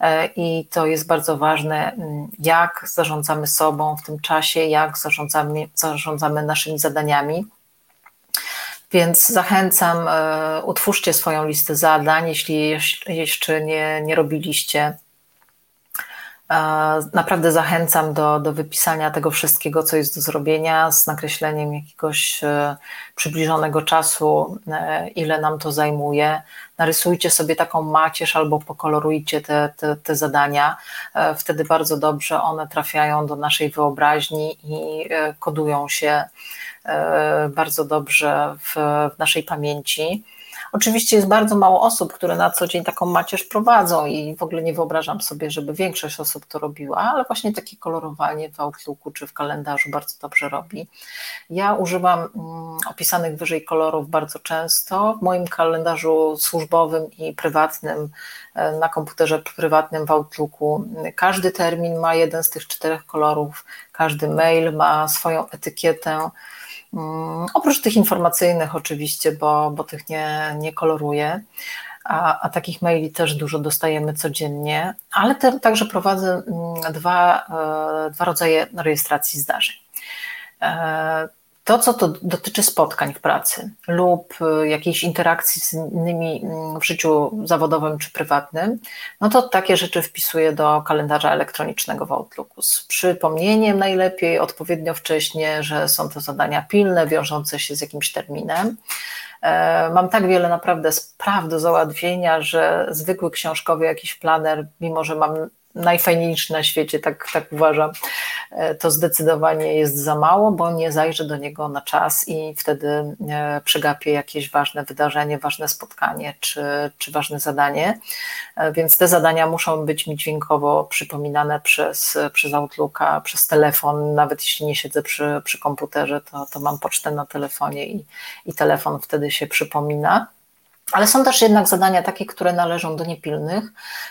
e, i to jest bardzo ważne, jak zarządzamy sobą w tym czasie, jak zarządzamy, zarządzamy naszymi zadaniami. Więc zachęcam, e, utwórzcie swoją listę zadań, jeśli jeszcze nie, nie robiliście Naprawdę zachęcam do, do wypisania tego wszystkiego, co jest do zrobienia, z nakreśleniem jakiegoś e, przybliżonego czasu, e, ile nam to zajmuje. Narysujcie sobie taką macierz albo pokolorujcie te, te, te zadania. E, wtedy bardzo dobrze one trafiają do naszej wyobraźni i kodują się bardzo dobrze w, w naszej pamięci. Oczywiście jest bardzo mało osób, które na co dzień taką macierz prowadzą i w ogóle nie wyobrażam sobie, żeby większość osób to robiła, ale właśnie takie kolorowanie w Outlooku czy w kalendarzu bardzo dobrze robi. Ja używam mm, opisanych wyżej kolorów bardzo często. W moim kalendarzu służbowym i prywatnym e, na komputerze prywatnym w Outlooku każdy termin ma jeden z tych czterech kolorów, każdy mail ma swoją etykietę oprócz tych informacyjnych oczywiście, bo, bo tych nie, nie koloruję, a, a takich maili też dużo dostajemy codziennie, ale te, także prowadzę mm, dwa, e, dwa rodzaje rejestracji zdarzeń. To, co to dotyczy spotkań w pracy lub y, jakiejś interakcji z innymi mm, w życiu zawodowym czy prywatnym, no to takie rzeczy wpisuję do kalendarza elektronicznego w Outlooku. Z przypomnieniem najlepiej, odpowiednio wcześnie, że są to zadania pilne, wiążące się z jakimś terminem. E, mam tak wiele naprawdę spraw do załatwienia, że zwykły książkowy jakiś planer, mimo że mam najfajniejszy na świecie, tak, tak uważam, e, to zdecydowanie jest za mało, bo nie zajrzę do niego na czas i wtedy e, przegapię jakieś ważne wydarzenie, ważne spotkanie czy, czy ważne zadanie. E, więc te zadania muszą być mi dźwiękowo przypominane przez, przez Outlooka, przez telefon. Nawet jeśli nie siedzę przy, przy komputerze, to, to mam pocztę na telefonie i, i telefon wtedy się przypomina. Ale są też jednak zadania takie, które należą do niepilnych.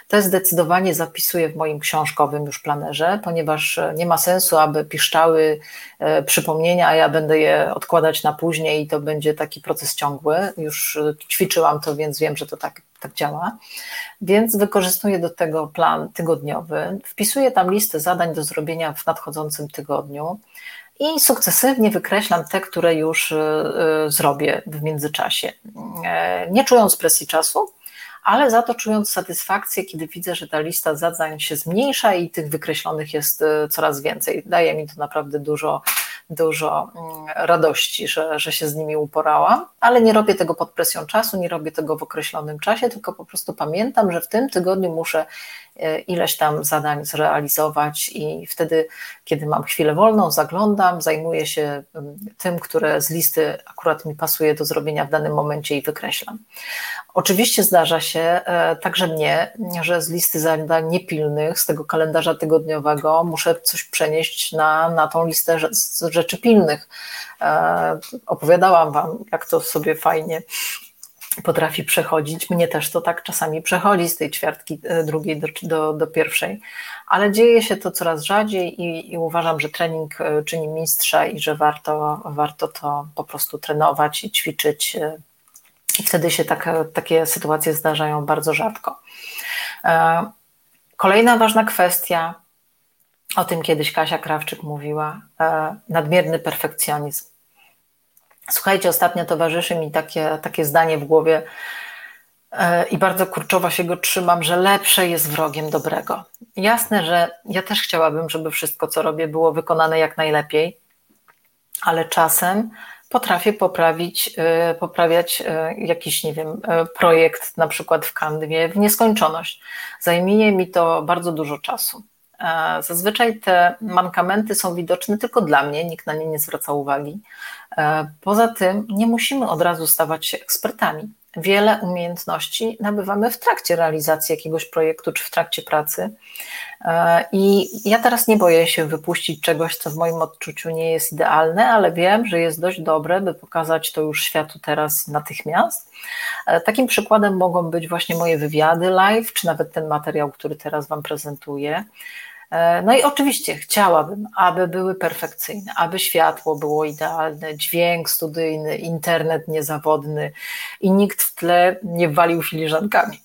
Te zdecydowanie zapisuję w moim książkowym już planerze, ponieważ e, nie ma sensu, aby piszczały e, przypomnienia, a ja będę je odkładać na później i to będzie taki proces ciągły. Już e, ćwiczyłam to, więc wiem, że to tak, tak działa. Więc wykorzystuję do tego plan tygodniowy. Wpisuję tam listę zadań do zrobienia w nadchodzącym tygodniu i sukcesywnie wykreślam te, które już y, y, zrobię w międzyczasie. E, nie czując presji czasu, ale za to czując satysfakcję, kiedy widzę, że ta lista zadań się zmniejsza i tych wykreślonych jest y, coraz więcej. Daje mi to naprawdę dużo, dużo mm, radości, że, że się z nimi uporałam, ale nie robię tego pod presją czasu, nie robię tego w określonym czasie, tylko po prostu pamiętam, że w tym tygodniu muszę ileś tam zadań zrealizować i wtedy, kiedy mam chwilę wolną, zaglądam, zajmuję się tym, które z listy akurat mi pasuje do zrobienia w danym momencie i wykreślam. Oczywiście zdarza się e, także mnie, że z listy zadań niepilnych, z tego kalendarza tygodniowego muszę coś przenieść na, na tą listę rzeczy pilnych. E, opowiadałam Wam, jak to sobie fajnie potrafi przechodzić. Mnie też to tak czasami przechodzi z tej ćwiartki e, drugiej do, do, do pierwszej, ale dzieje się to coraz rzadziej i, i, uważam, że trening e, czyni mistrza i że warto, warto to po prostu trenować i ćwiczyć. E, I wtedy się tak, takie sytuacje zdarzają bardzo rzadko. Kolejna ważna kwestia, o tym kiedyś Kasia Krawczyk mówiła, nadmierny perfekcjonizm. Słuchajcie, ostatnio towarzyszy mi takie, takie zdanie w głowie e, i bardzo kurczowo się go trzymam, że lepsze jest wrogiem dobrego. Jasne, że ja też chciałabym, żeby wszystko, co robię, było wykonane jak najlepiej, ale czasem potrafię poprawić, e, poprawiać e, jakiś, nie wiem, projekt, na przykład w Canwie, w nieskończoność. Zajmie mi to bardzo dużo czasu. Zazwyczaj te mankamenty są widoczne tylko dla mnie, nikt na nie nie zwraca uwagi. E, poza tym nie musimy od razu stawać się ekspertami. Wiele umiejętności nabywamy w trakcie realizacji jakiegoś projektu czy w trakcie pracy. E, I ja teraz nie boję się wypuścić czegoś, co w moim odczuciu nie jest idealne, ale wiem, że jest dość dobre, by pokazać to już światu teraz natychmiast. E, takim przykładem mogą być właśnie moje wywiady live, czy nawet ten materiał, który teraz Wam prezentuję. E, no i oczywiście chciałabym, aby były perfekcyjne, aby światło było idealne, dźwięk studyjny, internet niezawodny i nikt w tle nie walił filiżankami.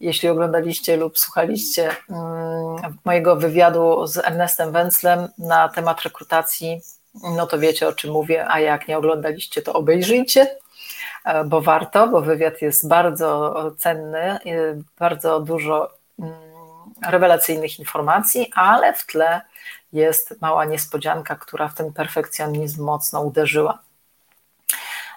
Jeśli oglądaliście lub słuchaliście mm, mojego wywiadu z Ernestem Wenzlem na temat rekrutacji, no to wiecie o czym mówię, a jak nie oglądaliście, to obejrzyjcie, e, bo warto, bo wywiad jest bardzo cenny, bardzo dużo mm, rewelacyjnych informacji, ale w tle jest mała niespodzianka, która w ten perfekcjonizm mocno uderzyła.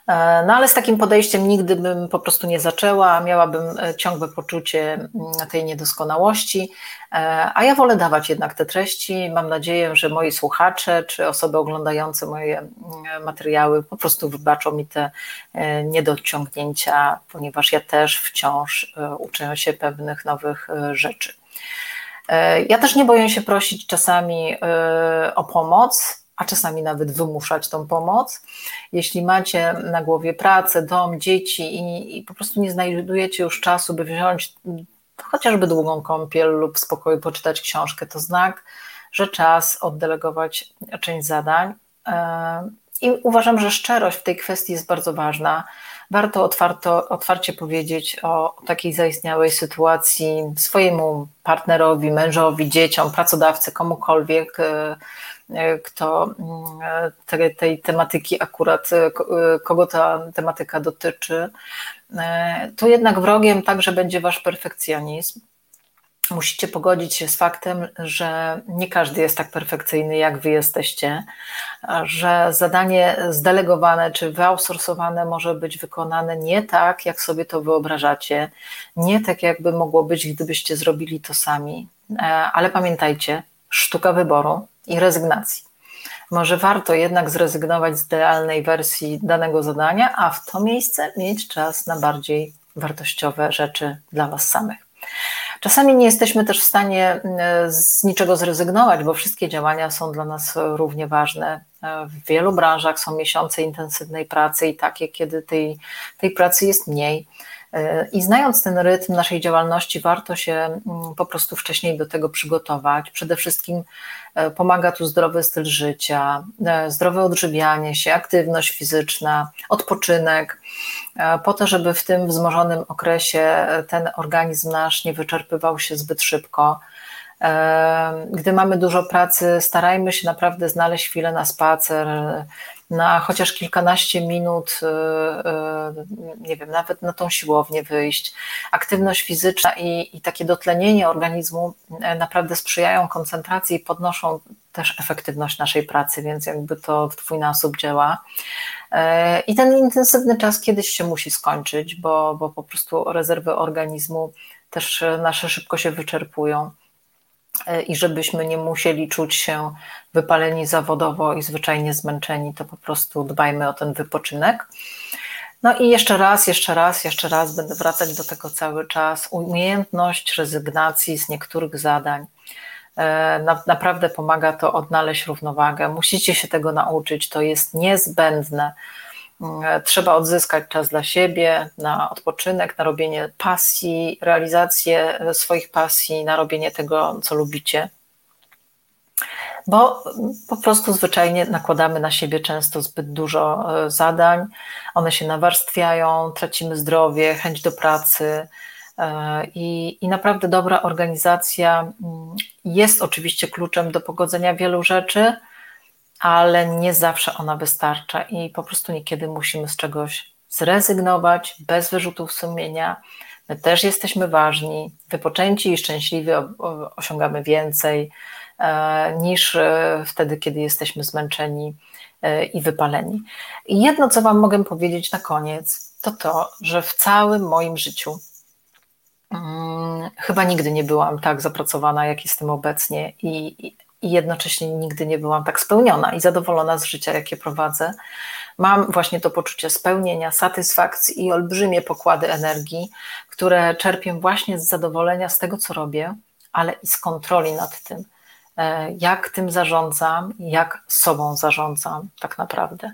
E, no ale z takim podejściem nigdy bym po prostu nie zaczęła, miałabym e, ciągłe poczucie mm, tej niedoskonałości, e, a ja wolę dawać jednak te treści. Mam nadzieję, że moi słuchacze czy osoby oglądające moje mm, materiały po prostu wybaczą mi te niedociągnięcia, ponieważ ja też wciąż uczę się pewnych nowych rzeczy. Ja też nie boję się prosić czasami o pomoc, a czasami nawet wymuszać tą pomoc. Jeśli macie na głowie pracę, dom, dzieci i, i po prostu nie znajdujecie już czasu, by wziąć chociażby długą kąpiel lub w spokoju poczytać książkę, to znak, że czas oddelegować część zadań. E, I uważam, że szczerość w tej kwestii jest bardzo ważna. Warto otwarto, otwarcie powiedzieć o takiej zaistniałej sytuacji swojemu partnerowi, mężowi, dzieciom, pracodawcy, komukolwiek, e, E, kto mm, tej, tej tematyki akurat, e, e, kogo ta tematyka dotyczy, to jednak wrogiem także będzie wasz perfekcjonizm. Musicie pogodzić się z faktem, że nie każdy jest tak perfekcyjny, jak wy jesteście, że zadanie zdelegowane czy wyoutsourcowane może być wykonane nie tak, jak sobie to wyobrażacie, nie tak, jakby mogło być, gdybyście zrobili to sami. Ale pamiętajcie, sztuka wyboru i rezygnacji. Może warto jednak zrezygnować z idealnej wersji danego zadania, a w to miejsce mieć czas na bardziej wartościowe rzeczy dla Was samych. Czasami nie jesteśmy też w stanie e, z niczego zrezygnować, bo wszystkie działania są dla nas równie ważne. W wielu branżach są miesiące intensywnej pracy i takie, kiedy tej, tej pracy jest mniej. E, I znając ten rytm naszej działalności, warto się mm, po prostu wcześniej do tego przygotować. Przede wszystkim e, pomaga tu zdrowy styl życia, e, zdrowe odżywianie się, aktywność fizyczna, odpoczynek, po to, żeby w tym wzmożonym okresie ten organizm nasz nie wyczerpywał się zbyt szybko. Gdy mamy dużo pracy, starajmy się naprawdę znaleźć chwilę na spacer, na chociaż kilkanaście minut, y, y, nie wiem, nawet na tą siłownię wyjść. Aktywność fizyczna i, i takie dotlenienie organizmu e, naprawdę sprzyjają koncentracji i podnoszą też efektywność naszej pracy, więc jakby to w dwójnasób działa. E, I ten intensywny czas kiedyś się musi skończyć, bo, bo po prostu rezerwy organizmu też nasze szybko się wyczerpują. E, i żebyśmy nie musieli czuć się wypaleni zawodowo i zwyczajnie zmęczeni, to po prostu dbajmy o ten wypoczynek. No i jeszcze raz, jeszcze raz, jeszcze raz będę wracać do tego cały czas. Umiejętność rezygnacji z niektórych zadań. E, naprawdę pomaga to odnaleźć równowagę. Musicie się tego nauczyć, to jest niezbędne. E, trzeba odzyskać czas dla siebie, na odpoczynek, na robienie pasji, realizację swoich pasji, na robienie tego, co lubicie. Bo po prostu zwyczajnie nakładamy na siebie często zbyt dużo e, zadań, one się nawarstwiają, tracimy zdrowie, chęć do pracy. E, I, I naprawdę dobra organizacja mm, jest oczywiście kluczem do pogodzenia wielu rzeczy, ale nie zawsze ona wystarcza i po prostu niekiedy musimy z czegoś zrezygnować bez wyrzutów sumienia. My też jesteśmy ważni, wypoczęci i szczęśliwi osiągamy więcej e, niż e, wtedy, kiedy jesteśmy zmęczeni e, i wypaleni. I jedno, co Wam mogę powiedzieć na koniec, to to, że w całym moim życiu hmm, chyba nigdy nie byłam tak zapracowana, jak jestem obecnie i, i jednocześnie nigdy nie byłam tak spełniona i zadowolona z życia, jakie prowadzę. Mam właśnie to poczucie spełnienia, satysfakcji i olbrzymie pokłady energii, które czerpię właśnie z zadowolenia z tego, co robię, ale i z kontroli nad tym, e, jak tym zarządzam, jak sobą zarządzam tak naprawdę.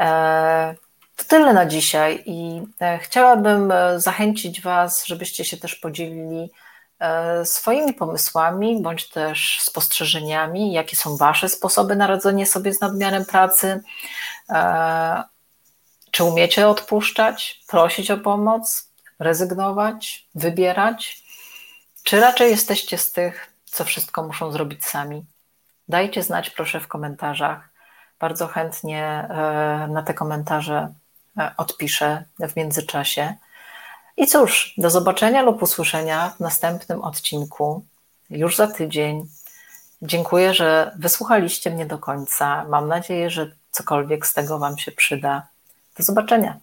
E, to tyle na dzisiaj i e, chciałabym zachęcić Was, żebyście się też podzielili swoimi pomysłami bądź też spostrzeżeniami, jakie są Wasze sposoby na radzenie sobie z nadmiarem pracy. E, czy umiecie odpuszczać, prosić o pomoc, rezygnować, wybierać? Czy raczej jesteście z tych, co wszystko muszą zrobić sami? Dajcie znać proszę w komentarzach. Bardzo chętnie e, na te komentarze odpiszę w międzyczasie. I cóż, do zobaczenia lub usłyszenia w następnym odcinku już za tydzień. Dziękuję, że wysłuchaliście mnie do końca. Mam nadzieję, że cokolwiek z tego Wam się przyda. Do zobaczenia.